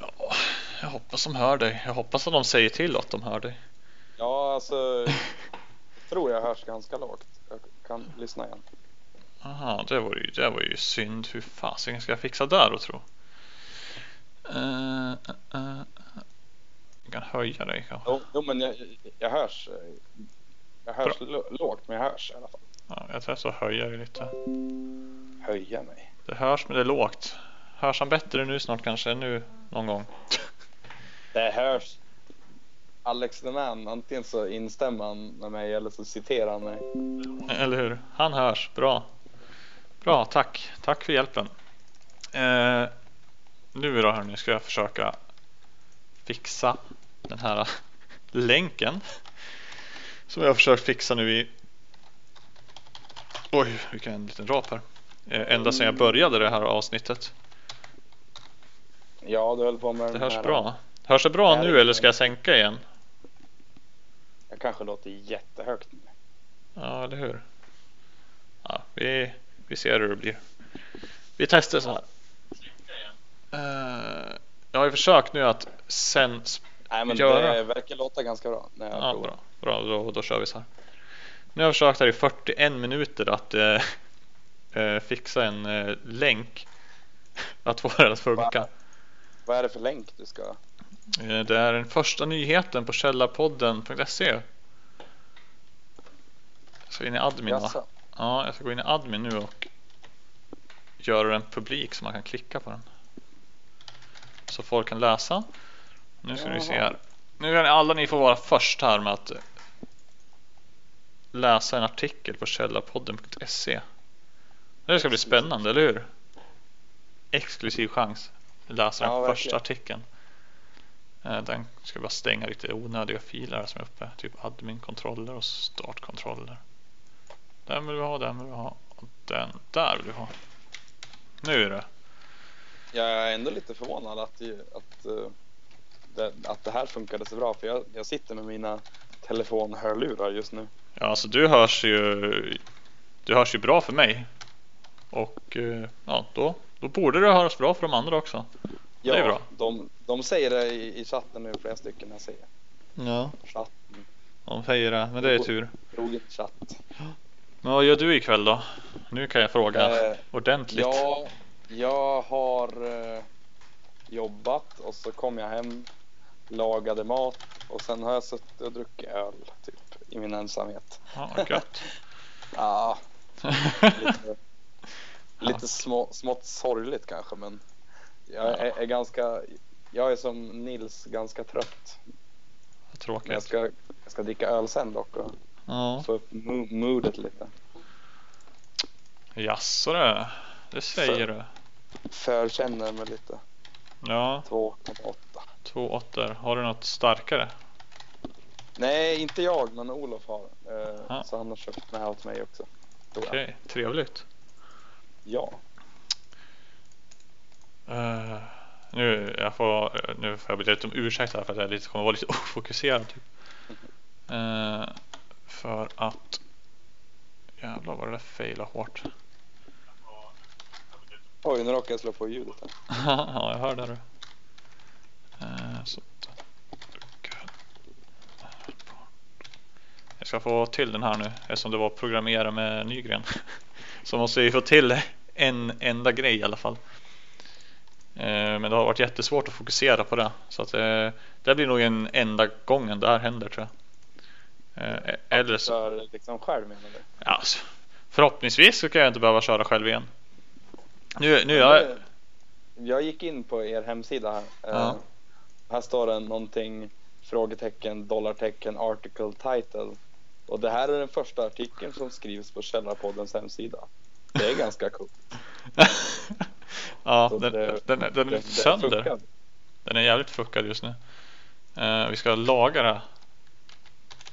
Ja, jag hoppas de hör dig. Jag hoppas att de säger till att de hör dig. Ja, alltså. jag tror jag hörs ganska lågt. Jag kan lyssna igen. Aha, det var ju, det var ju synd. Hur fasen ska jag fixa där då tro? Uh, uh, kan höja dig kanske. Jo, jo men jag, jag hörs. Jag hörs lågt men jag hörs i alla fall. Ja, jag testar att höja dig lite. Höja mig? Det hörs men det är lågt. Hörs han bättre nu snart kanske? Nu någon gång? Det hörs. Alex the man, antingen så instämmer han med mig eller så citerar han mig. Eller hur? Han hörs, bra. Bra, tack. Tack för hjälpen. Eh, nu då hörni ska jag försöka fixa den här länken som jag försökt fixa nu i Oj, vilken liten rap här. Eh, ända sedan jag började det här avsnittet. Ja, du höll på med Det hörs här bra. Hörs det bra nu eller ska jag sänka igen? Jag kanske låter jättehögt nu. Ja, eller hur? Ja, vi, vi ser hur det blir. Vi testar så här. Uh, jag har ju försökt nu att sen Nej, men göra. det verkar låta ganska bra. När jag ja, bra, bra då, då kör vi så här. Nu har jag försökt här i 41 minuter att, eh, fixa en eh, länk att få det att funka. Vad är det för länk du ska? Det är den första nyheten på källarpodden.se. Jag ska in i admin va? Jaså? Ja, jag ska gå in i admin nu och göra den publik så man kan klicka på den. Så folk kan läsa. Nu ska vi se här. Nu kan alla ni få vara först här med att läsa en artikel på källarpodden.se. Det ska bli spännande, eller hur? Exklusiv chans. Läsa den Ja, första artikeln. Eh, Den ska bara stänga lite onödiga filer som är uppe. Typ admin-kontroller och startkontroller. Den vill vi ha, den vill vi ha. Och den där vill vi ha. Nu är det. Jag är ändå lite förvånad att, att, eh, det, att det här funkade så bra för jag, jag sitter med mina telefonhörlurar just nu. Ja, alltså du hörs ju. Du hörs ju bra för mig. Och eh, ja, då, då borde det höras bra för de andra också. Det är bra. De, de säger det i, i chatten nu flera stycken jag ser. Ja, Chatten, de säger det. Men det är tur. trogen chatt. Men vad gör du ikväll då? Nu kan jag fråga Eh, ordentligt. Ja, jag har eh, jobbat och så kom jag hem, lagade mat och sen har jag suttit och druckit öl typ i min ensamhet. Ja, vad gött. Ja, lite, lite små, smått sorgligt kanske men jag är, är ganska, jag är som Nils ganska trött. Vad Men jag tråkigt. ska, jag ska dricka öl sen dock och Ja, få upp mo- moodet lite. jaså det. Det säger du. Förkänner mig lite. Ja, 2,8. Två åttor. Har du något starkare? Nej, inte jag, men Olof har. Eh. Så han har köpt med åt mig också. Okej, trevligt. Ja. Eh, nu, jag får, nu får jag be lite om ursäkt här för att jag lite, kommer vara lite ofokuserad. Typ. Eh, för att Jävlar vad det där failade hårt. Oj, nu råkade jag slå på ljudet här. ja, jag hörde det. Eh, så. Jag ska få till den här nu eftersom det var programmera med Nygren. Så måste vi få till en enda grej i alla fall. Eh, Men det har varit jättesvårt att fokusera på det. Så att eh, det blir nog en enda gången det här händer tror jag. Eller så, liksom själv menar du? ja, alltså, förhoppningsvis så kan jag inte behöva köra själv igen. Nu, nu jag, Jag gick in på er hemsida här. Ja. Här står det någonting frågetecken, dollartecken, article title. Och det här är den första artikeln som skrivs på Källarpoddens hemsida. Det är ganska coolt. ja, Så den, det- den, är- den är lite är sönder. fuckat. Den är jävligt fuckad just nu. Eh, vi ska laga det.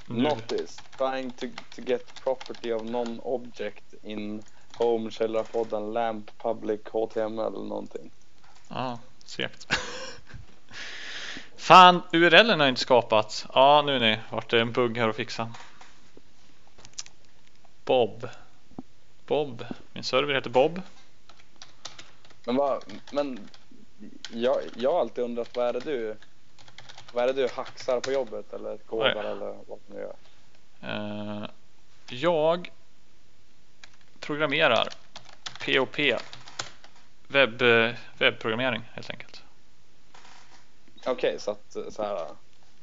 Nu. Notice. Trying to, to get property of non-object in Home, Källarpodden, LAMP, Public, HTML eller någonting. Ja, segt. Fan, URLen har inte skapats. Ja, nu nej. Vart det en bugg här att fixa. Bob. Bob. Min server heter Bob. Men vad, men jag, jag har alltid undrat vad är det du vad är det du hacksar på jobbet eller kodar Nej. eller vad du nu gör? Eh, jag programmerar POP. Webb, webbprogrammering helt enkelt. Okej, så att så här,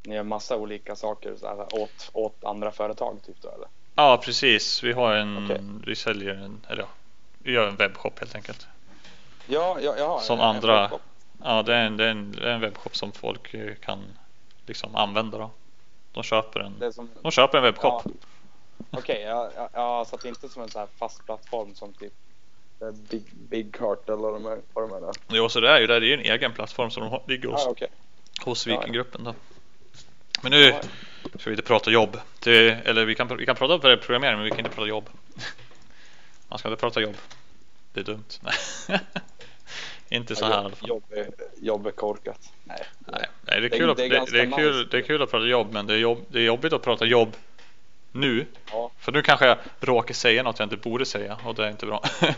ni gör massa olika saker så här, åt, åt andra företag typ då eller? Ja, precis. Vi har en, Okej. vi säljer en, eller ja, vi gör en webbshop helt enkelt. Ja, ja, ja. Som andra- webbshop. Ja, det är en, det är en, det är en webbshop som folk eh, kan liksom använda då. De köper en, som, de köper en webbshop. ja, Okej, ja, ja, ja, så att det inte är som en så här fast plattform som typ eh, Big, Big Cart eller vad de. Vad de är där. Jo, så det är ju det. Det är ju en egen plattform som de har- ligger hos, Ah, okej. Hos Ja, ja. Vikingruppen då. Men nu Ja, ska vi inte prata jobb. Det, eller vi kan, vi kan prata webbprogrammering men vi kan inte prata jobb. Man ska inte prata jobb. Det är dumt. Nej. inte så här i alla fall. Jobb är, jobb är korkat. Nej. Nej, nej det, är kul att, det är det, ganska det, är kul, nice. det är kul att prata jobb men det är, jobb, det är jobbigt att prata jobb nu. Ja, För nu kanske jag råkar säga något jag inte borde säga och det är inte bra. ja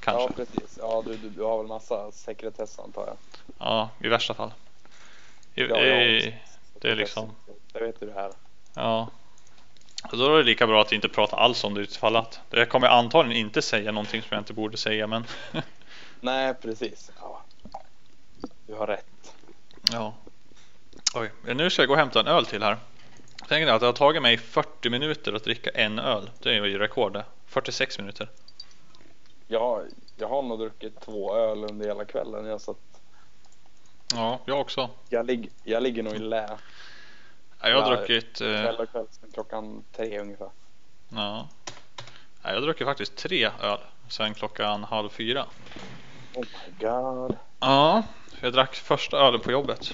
kanske. precis. Ja, du, du, du har väl massa sekretess antar jag. Ja, i värsta fall. I, Ja, jag i, det är liksom, Det vet du det här. ja. Och då är det lika bra att inte prata alls om det utifall att. Det kommer jag antagligen inte säga någonting som jag inte borde säga men Nej, precis. Ja. Du har rätt. ja. Oj, nu ska jag gå och hämta en öl till här. Tänk dig att det har tagit mig 40 minuter att dricka en öl. Det är ju rekord det. 46 minuter. Jag, jag har nog druckit två öl under hela kvällen. Jag, så att Ja, jag också. jag, lig, jag ligger nog i lä Ja, Jag har druckit eh, kväll och kväll sen klockan tre ungefär. Ja. Ja, Jag druckit faktiskt tre öl sen klockan halv fyra. Oh my god. Ja, jag drack första ölen på jobbet.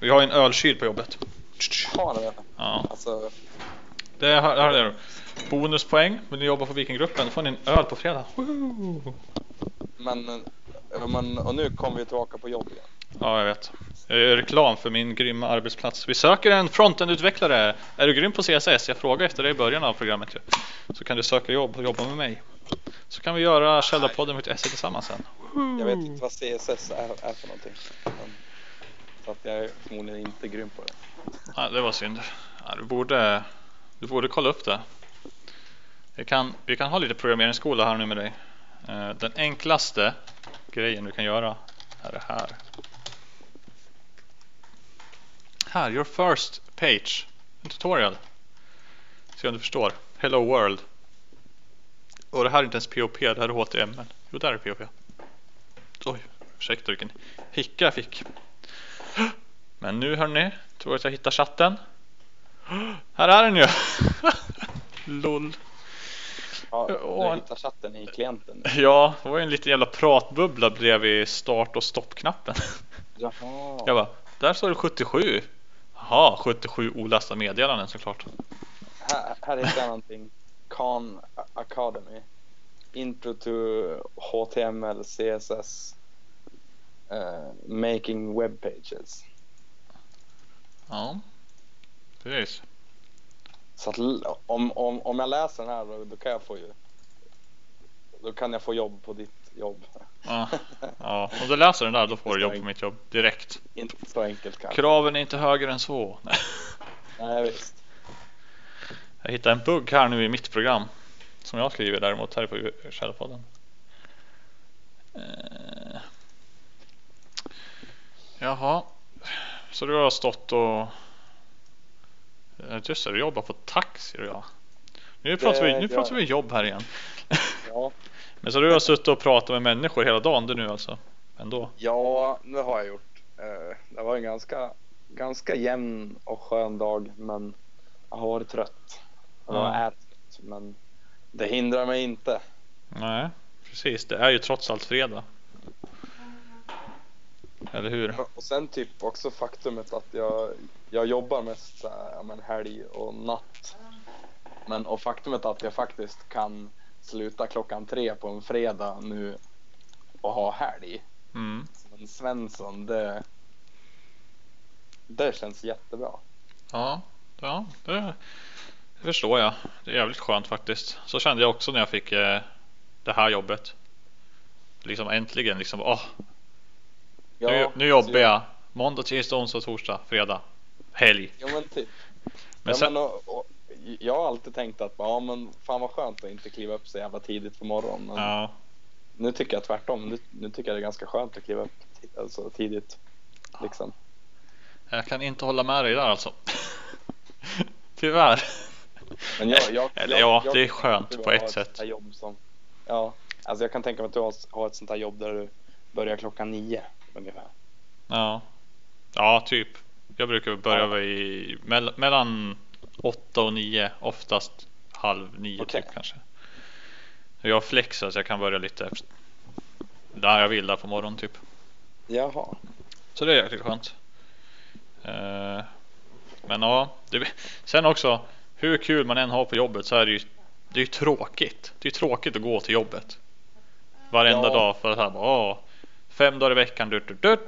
Vi har en ölkyl på jobbet. Har det? Ja, Alltså, det här, här är det. Bonuspoäng. Vill ni jobba på Vikinggruppen? Får ni en öl på fredag. Woo! men, men och nu kommer vi tillbaka på jobb igen. Ja, jag vet. Jag gör reklam för min grymma arbetsplats. Vi söker en frontend-utvecklare. Är du grym på CSS? Jag frågade efter det i början av programmet. ju. Så kan du söka jobb och jobba med mig. Så kan vi göra Källarpodden.se tillsammans sen. Jag vet inte vad CSS är, är för någonting. Så att jag är förmodligen inte grym på det. Ja, det var synd. Ja, du, borde, du borde kolla upp det. Vi kan, vi kan ha lite programmeringsskola här nu med dig. Eh, Den enklaste grejen du kan göra är det här. Här, your first page. En tutorial. Se om du förstår. Hello world. Och det här är inte ens POP, det här är HTML. Jo, där är POP. Oj, ursäkta vilken hicka jag fick. Men nu hörni, tror jag att jag hittar chatten. Här är den ju! LOL. Ja, du hittar chatten i klienten. Ja, det var en liten jävla pratbubbla bredvid start och stoppknappen. Jaha. Jag bara, där står det 77. Jaha, 77 olasta meddelanden såklart. Här, här hittar jag någonting. Khan Academy. Intro to HTML, CSS. eh, making web pages. Ja, precis. Så att om, om, om jag läser den här då, kan jag få ju då kan jag få jobb på ditt jobb. Ja, ja. om du läser den där då får du jobb på mitt jobb direkt. Inte så enkelt kanske. Kraven är inte högre än så. Nej. Nej visst. Jag hittade en bugg här nu i mitt program. Som jag skriver däremot här på Källarpodden. Eh. Jaha. Så du har stått och... Eh, Just det, du jobbar på taxi du ja. Nu pratar, vi, nu pratar vi jobb här igen. Ja. Men så du har suttit och pratat med människor hela dagen du nu alltså? Ändå? ja, det har jag gjort. Eh, Det var en ganska, ganska jämn och skön dag men jag har varit trött. Jag Ja. är trött men det hindrar mig inte. Nej, precis. Det är ju trots allt fredag. Eller hur? Och sen typ också faktumet att jag, jag jobbar mest så här, ja, men helg och natt. Men och faktumet att jag faktiskt kan sluta klockan tre på en fredag nu och ha helg. Mm. Men Svensson, det, det känns jättebra. Ja, ja det, det förstår jag. Det är jävligt skönt faktiskt. Så kände jag också när jag fick eh, det här jobbet. Liksom äntligen liksom, åh, nu, nu jobbar jag. Måndag, tisdag, onsdag, torsdag, fredag, helg. Ja men typ. Men ja, sen, men, och, och, jag har alltid tänkt att ja, men fan vad skönt att inte kliva upp så jävla tidigt på morgonen. Ja, nu tycker jag tvärtom. Nu, nu tycker jag det är ganska skönt att kliva upp alltså, tidigt. Liksom. jag kan inte hålla med dig där alltså. Tyvärr. Men jag, jag, Eller ja, jag, det är skönt på ett ett sätt. här Jobb som, ja, alltså jag kan tänka mig att du har, har ett sånt här jobb där du börjar klockan nio ungefär. Ja, ja typ. Jag brukar börja Ja. vid mell- mellan åtta och nio, oftast halv nio Okej. typ kanske. Jag har flex så jag kan börja lite där jag vill där på morgonen typ. Jaha. Så det är jäkligt skönt. Eh, men ja, det, sen också hur kul man än har på jobbet så är det ju, det är ju tråkigt. Det är tråkigt att gå till jobbet. Varenda Ja. dag för att här, bara, åh, fem dagar i veckan, dut, dut, dut,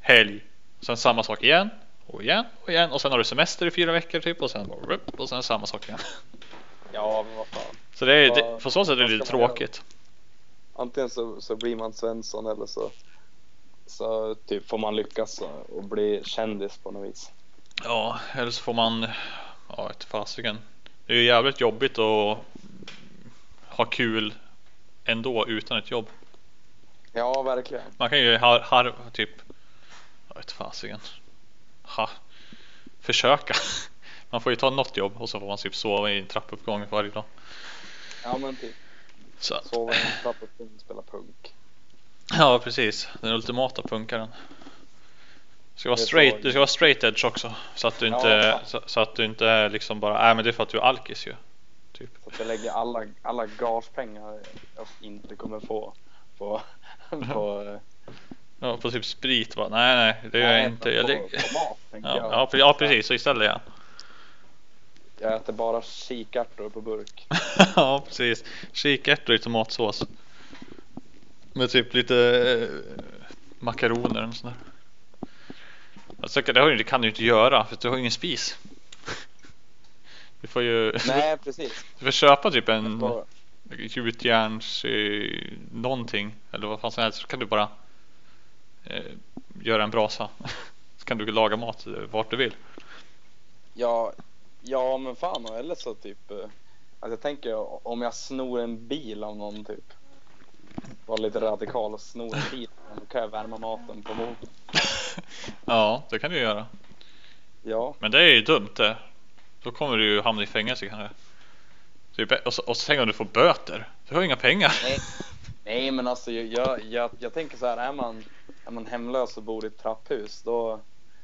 helg. Sen samma sak igen och igen och igen och sen har du semester i fyra veckor typ och sen bara, och sen samma sak igen. Ja, men vad fan. Så det är, det, på så sätt är det lite man göra? tråkigt. Antingen så, så blir man Svensson eller så, så typ får man lyckas och, bli kändis på något vis. Ja, eller så får man Ja, ett fasiken. Det är ju jävligt jobbigt att ha kul ändå utan ett jobb. Ja, verkligen. Man kan ju har, har typ, jag vet fasiken. Ha, försöka. Man får ju ta något jobb och så får man typ sova i en trappuppgång varje dag. Ja, men typ. Så, Sova i en trappuppgång och spela punk. ja, precis. Den ultimata punkaren. Du ska vara straight, du ska vara straight edge också. Så att du Ja, inte, fan. så, så att du inte är liksom bara, nej men det är för att du är alkis ju. Typ. Så att jag lägger alla, alla gagepengar jag inte kommer få på, på, Ja, på typ sprit bara, nej nej det gör jag nej, inte. på, Jag, på, på mat ja, jag. ja, pre- ja precis, så istället ja. Jag äter bara kikärtor på burk. ja precis. Kikärtor i tomatsås. Med typ lite eh, makaroner och sådär. Alltså, det, ju, det kan du ju inte göra för du har ju ingen spis. Du får ju Nej, precis. du får köpa typ en gjutjärns eh, någonting eller vad fan som helst så kan du bara eh, göra en brasa. Så kan du laga mat vart du vill. ja, ja, men fan eller så typ. eh, Alltså jag tänker om jag snor en bil av någon typ. Var lite radikal och snor en bil. Då kan jag värma maten på motorn. ja, det kan du göra. Ja, Men det är ju dumt det. Då kommer du ju hamna i fängelse kanske. Typ, och, så, och så tänker du du får böter. Du har inga pengar. nej. Nej, men alltså jag, jag, jag, tänker så här. Är man, är man hemlös och bor i ett trapphus då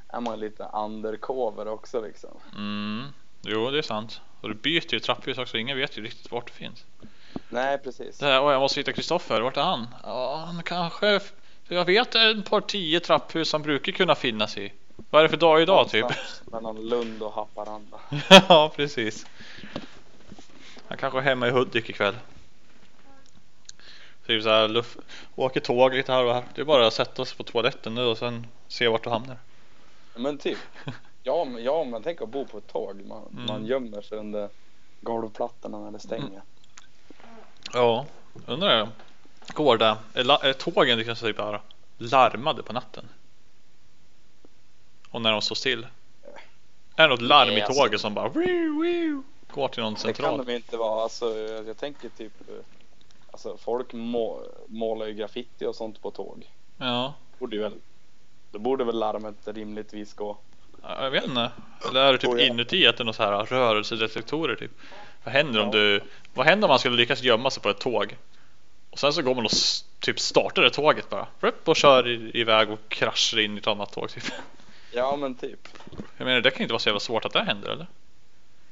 är man lite undercover också liksom. Mm. Jo, det är sant. Och du byter ju trapphus också. Ingen vet ju riktigt vart det finns. Nej, precis. Det här, åh, jag måste hitta Kristoffer. Vart är han? Ja, han kanske. Jag vet ett par tio trapphus han brukar kunna finnas i. Vad är det för dag idag typ? Mellan Lund och Haparanda. ja, precis. Han kanske är hemma i Hudik ikväll. Typ så här, luff, åker tåg lite här och här. Det är bara att sätta sig på toaletten nu och sen se vart du hamnar. Men typ. Ja, men, ja, man tänker att bo på ett tåg. Man, Mm. man gömmer sig under golvplattorna när det stänger. Ja, undrar jag. Går det? Är, la, är tågen liksom typ bara larmade på natten? Och när de står still? Är det något larm Nej, i alltså- tåget som bara wiu, wiu, går till någon Det kan central? de inte vara. Alltså, jag tänker typ. Alltså folk må, målar ju graffiti och sånt på tåg. Ja, Borde väl, då borde väl larmet rimligtvis gå. jag vet inte. Eller är det typ inuti att det är så här rörelsedetektorer typ? Vad händer om du, vad händer om man skulle lyckas gömma sig på ett tåg? Och sen så går man och typ startar det tåget bara. Och kör iväg och kraschar in i ett annat tåg typ. Ja men typ. Jag menar det kan inte vara så jävla svårt att det händer eller?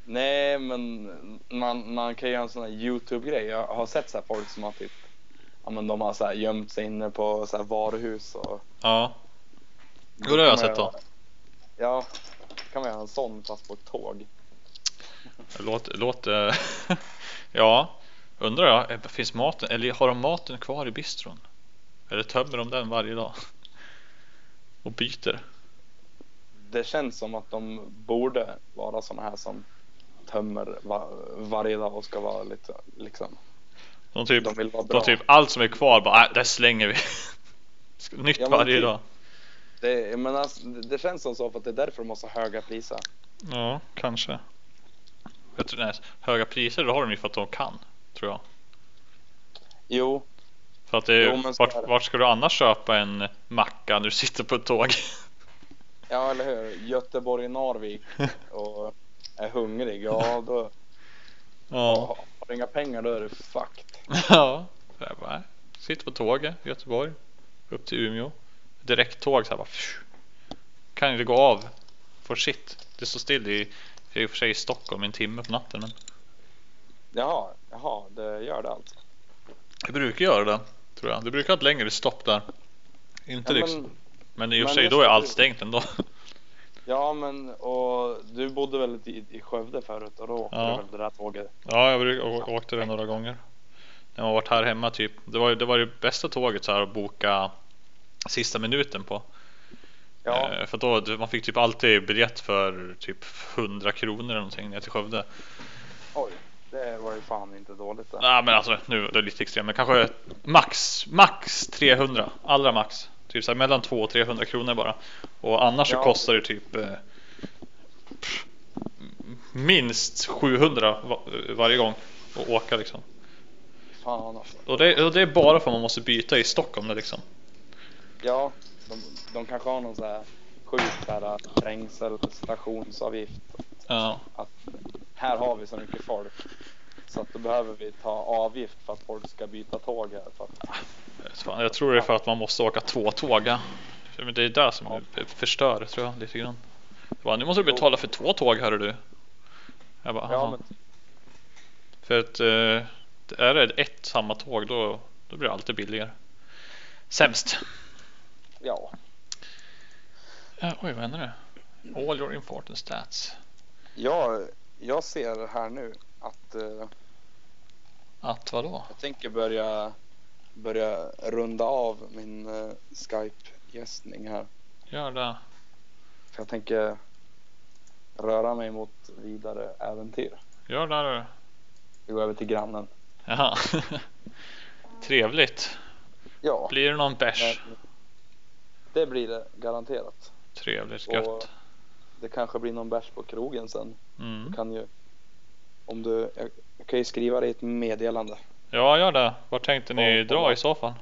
Nej men man, man kan göra en sån här Youtube-grej. Jag har sett så här folk som har typ. Ja men de har så här gömt sig inne på så här varuhus och. Ja. Jo det har jag sett då. Ja. Kan man göra en sån fast på ett tåg. Låt, låt Ja Undrar jag, eh, finns maten eller har de maten kvar i bistron? Eller tömmer de den varje dag? Och byter? Det känns som att de borde vara såna här som tömmer va, varje dag och ska vara lite liksom. De typ, De vill vara de bra. typ allt som är kvar bara, äh, det slänger vi Nytt Ja, varje typ. dag Det, men alltså, det känns som så för att det är därför de har så höga priser. Ja, kanske jag tror, nej, Höga priser, då har de ju för att de kan Tror jag Jo, För att det, Jo, vart, vart ska du annars köpa en macka när du sitter på ett tåg? ja eller hur. Göteborg, Narvik och är hungrig. Ja, då Ja har du inga pengar då är du fucked. Ja, jag bara, sitter på tåget i Göteborg upp till Umeå. Direkttåg så här bara. pff. Kan inte gå av. For shit. Det står still i, i och för sig i Stockholm en timme på natten. Men Jaha, jaha, det gör det alltså. det brukar göra det. Tror jag. Det brukar ha ett längre stopp där. Inte Ja, liksom. men, Men i och för sig då är allt stängt ändå. Ja men och du bodde väl i, i Skövde förut och då åkte Ja. du väl det där tåget? Ja, jag bruk- åkte det några gånger. När jag varit här hemma typ. Det var det, var det bästa tåget så här att boka sista minuten på. Ja, Eh, För då, man fick typ alltid biljett för typ 100 kronor eller någonting ner till Skövde. oj. Det var ju fan inte dåligt. Nej men alltså nu det är lite extremt men kanske max, max 300. Allra max. Typ så här, mellan 200 och 300 kronor bara. Och annars så Ja. kostar det typ eh, pff, minst 700 va- varje gång och åka liksom. Fan. Och det, och det är bara för att man måste byta i Stockholm liksom. Ja, de, de kanske har någon så här sjuk så här trängselstationsavgift. Ja, Att här har vi så mycket folk. Så att då behöver vi ta avgift för att folk ska byta tåg här. För att, jag tror det är för att man måste åka två tåg. ja. Men det är det som Ja. förstör tror jag lite grann. Jag bara, nu måste du betala för två tåg hör du. Jag bara, ja, men, För att eh, är det ett samma tåg då, då blir det alltid billigare. Sämst. ja. Ja, oj, vad händer nu? All your important stats. Jag, jag ser här nu att eh, Att vadå? jag tänker börja, börja runda av min eh, Skype-gästning här. Gör det. För jag tänker röra mig mot vidare äventyr. Gör det du. Vi går över till grannen. Jaha. Trevligt. Ja, Blir det någon bärs? det blir det garanterat. Trevligt, Och gött. det kanske blir någon bärs på krogen sen. Mm. Du kan ju, om du, jag, jag kan ju skriva dig ett meddelande. Ja, gör det. Var tänkte ni Och- dra i så fall?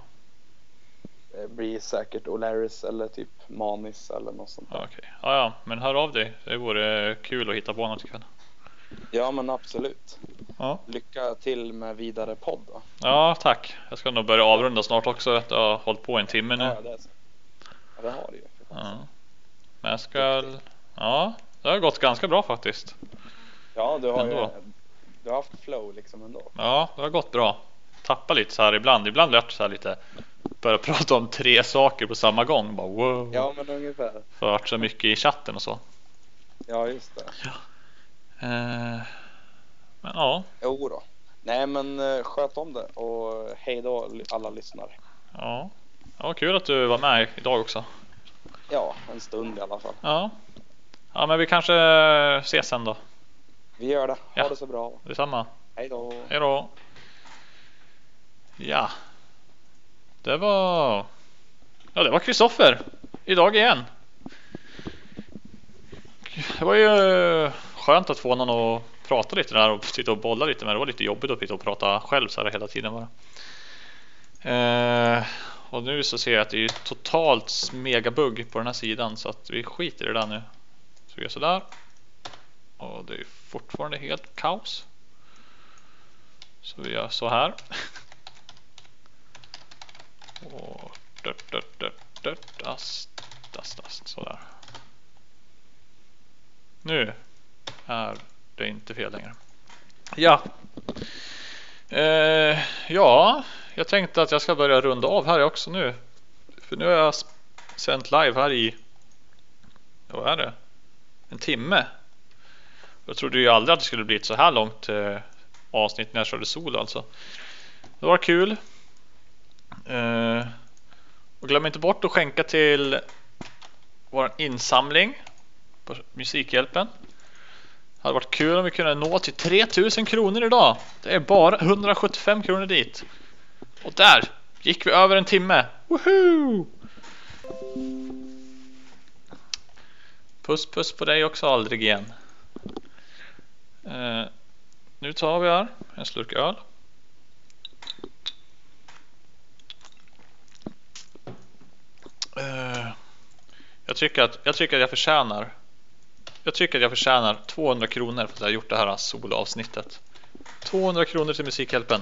Det blir säkert O'Larrys eller typ Manis eller något sånt där. Okej. Ja, ja, men hör av dig. Det vore kul att hitta på något ikväll. Ja men absolut. Ja. Lycka till med vidare podd då. Ja, tack. Jag ska nog börja avrunda snart också. Jag har hållit på en timme nu. Ja, det, ja, det har du ju. Ja. Men jag ska... Ja, det har gått ganska bra faktiskt. Ja, du har ju Ändå. du har haft flow liksom ändå. Ja, det har gått bra. Tappa lite så här ibland. Ibland det så här lite börja prata om tre saker på samma gång. Bara wow. Ja men ungefär. För varit så mycket i chatten och så. Ja just det. Eh, men ja, Jo då. Nej men eh, sköt om det och hej då alla lyssnare. ja. Ja, kul att du var med idag också. Ja, en stund i alla fall. Ja. Ja, men vi kanske ses sen då. Vi gör det. Ha Ja. det så bra. Detsamma. Hej då. Hej då. Ja. Det var... Ja, det var Kristoffer. Idag igen. Det var ju eh, skönt att få någon att prata lite där och sitta och bolla lite med. Det var lite jobbigt att sitta och prata själv så här hela tiden bara. Eh, och nu så ser jag att det är totalt megabugg på den här sidan så att vi skiter i det där nu. Så vi gör sådär. Och det är fortfarande helt kaos. Så vi gör så här. Och dört, dört, dört, dört, ast, ast, ast, sådär. Nu är det inte fel längre. Ja. Eh, ja, jag tänkte att jag ska börja runda av här också nu. För nu har jag sänt live här i, vad är det? En timme. Jag trodde ju aldrig att det skulle bli ett så här långt eh, avsnitt när jag körde solo alltså. Det var kul. Eh, och glöm inte bort att skänka till vår insamling på Musikhjälpen. Det hade varit kul om vi kunde nå till 3000 kronor idag. Det är bara 175 kronor dit. Och där gick vi över en timme. Woohoo! Puss puss på dig också aldrig igen. Eh, nu tar vi här en slurk öl. Eh, jag, tycker att, jag tycker att jag förtjänar Jag tycker att jag förtjänar 200 kronor för att jag har gjort det här soloavsnittet 200 kronor till Musikhjälpen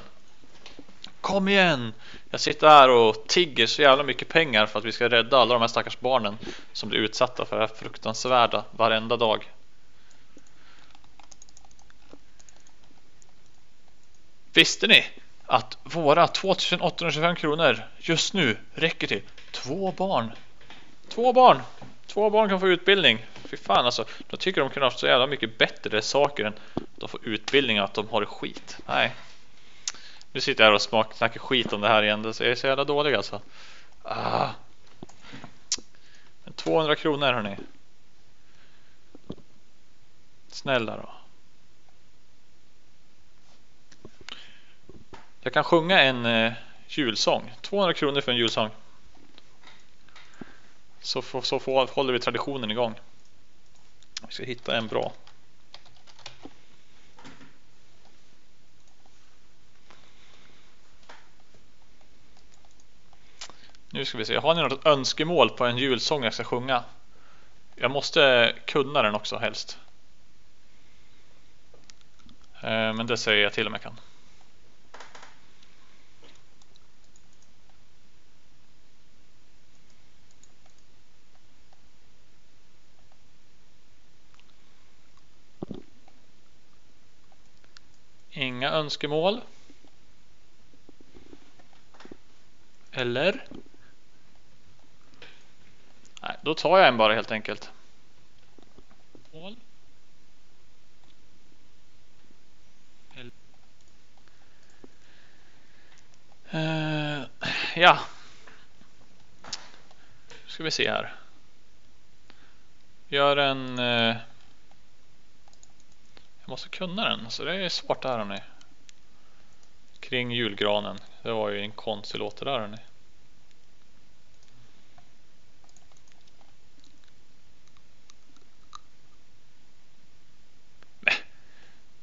Kom igen! Jag sitter här och tigger så jävla mycket pengar för att vi ska rädda alla de här stackars barnen som blir utsatta för det här fruktansvärda varenda dag. Visste ni att våra 2825 kronor just nu räcker till två barn? Två barn! Två barn kan få utbildning. Fy fan alltså. De tycker de kunde haft så jävla mycket bättre saker än de får utbildning och att de har det skit. Nej. Nu sitter jag här och smak, snackar skit om det här igen. Det är så jävla dåligt alltså. Ah. Men 200 kronor hörni. Snälla då. Jag kan sjunga en eh, julsång. 200 kronor för en julsång. Så, så, så håller vi traditionen igång. Vi ska hitta en bra. Nu ska vi se, har ni något önskemål på en julsång jag ska sjunga? Jag måste kunna den också helst. Eh, men det säger jag till om jag kan. Önskemål. Eller? Nej, då tar jag en bara helt enkelt. Mål. Uh, ja. Nu ska vi se här. Gör en... Uh, jag måste kunna den, så det är svårt där hörni. Kring julgranen. Det var ju en konstig låt det där hörni.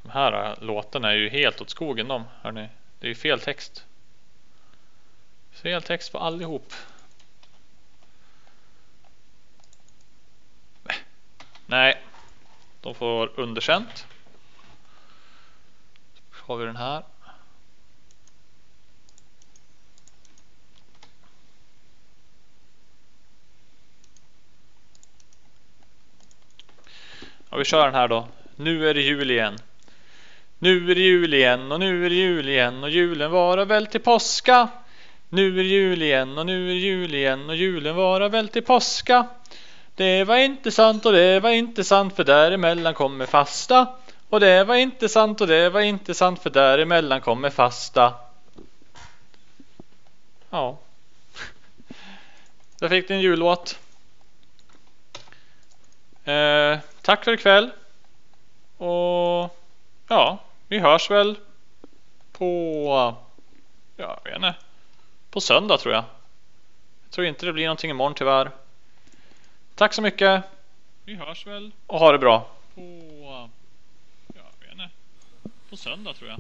De här äh, låtarna är ju helt åt skogen de, hörni. Det är ju fel text. Fel text på allihop. Nej, de får underkänt. Så har vi den här. Och vi kör den här då. Nu är det jul igen. Nu är det jul igen och nu är det jul igen och julen varar väl till påska. Nu är det jul igen och nu är det jul igen och julen varar väl till påska. Det var inte sant och det var inte sant för däremellan kommer fasta. Och det var inte sant och det var inte sant för däremellan kommer fasta. Ja. Där fick du en jullåt. Eh, tack för ikväll. Och ja, vi hörs väl på, ja, jag vet inte, på söndag tror jag. Jag tror inte det blir någonting imorgon tyvärr. Tack så mycket. Vi hörs väl. Och ha det bra. På, ja, jag vet inte, på söndag tror jag.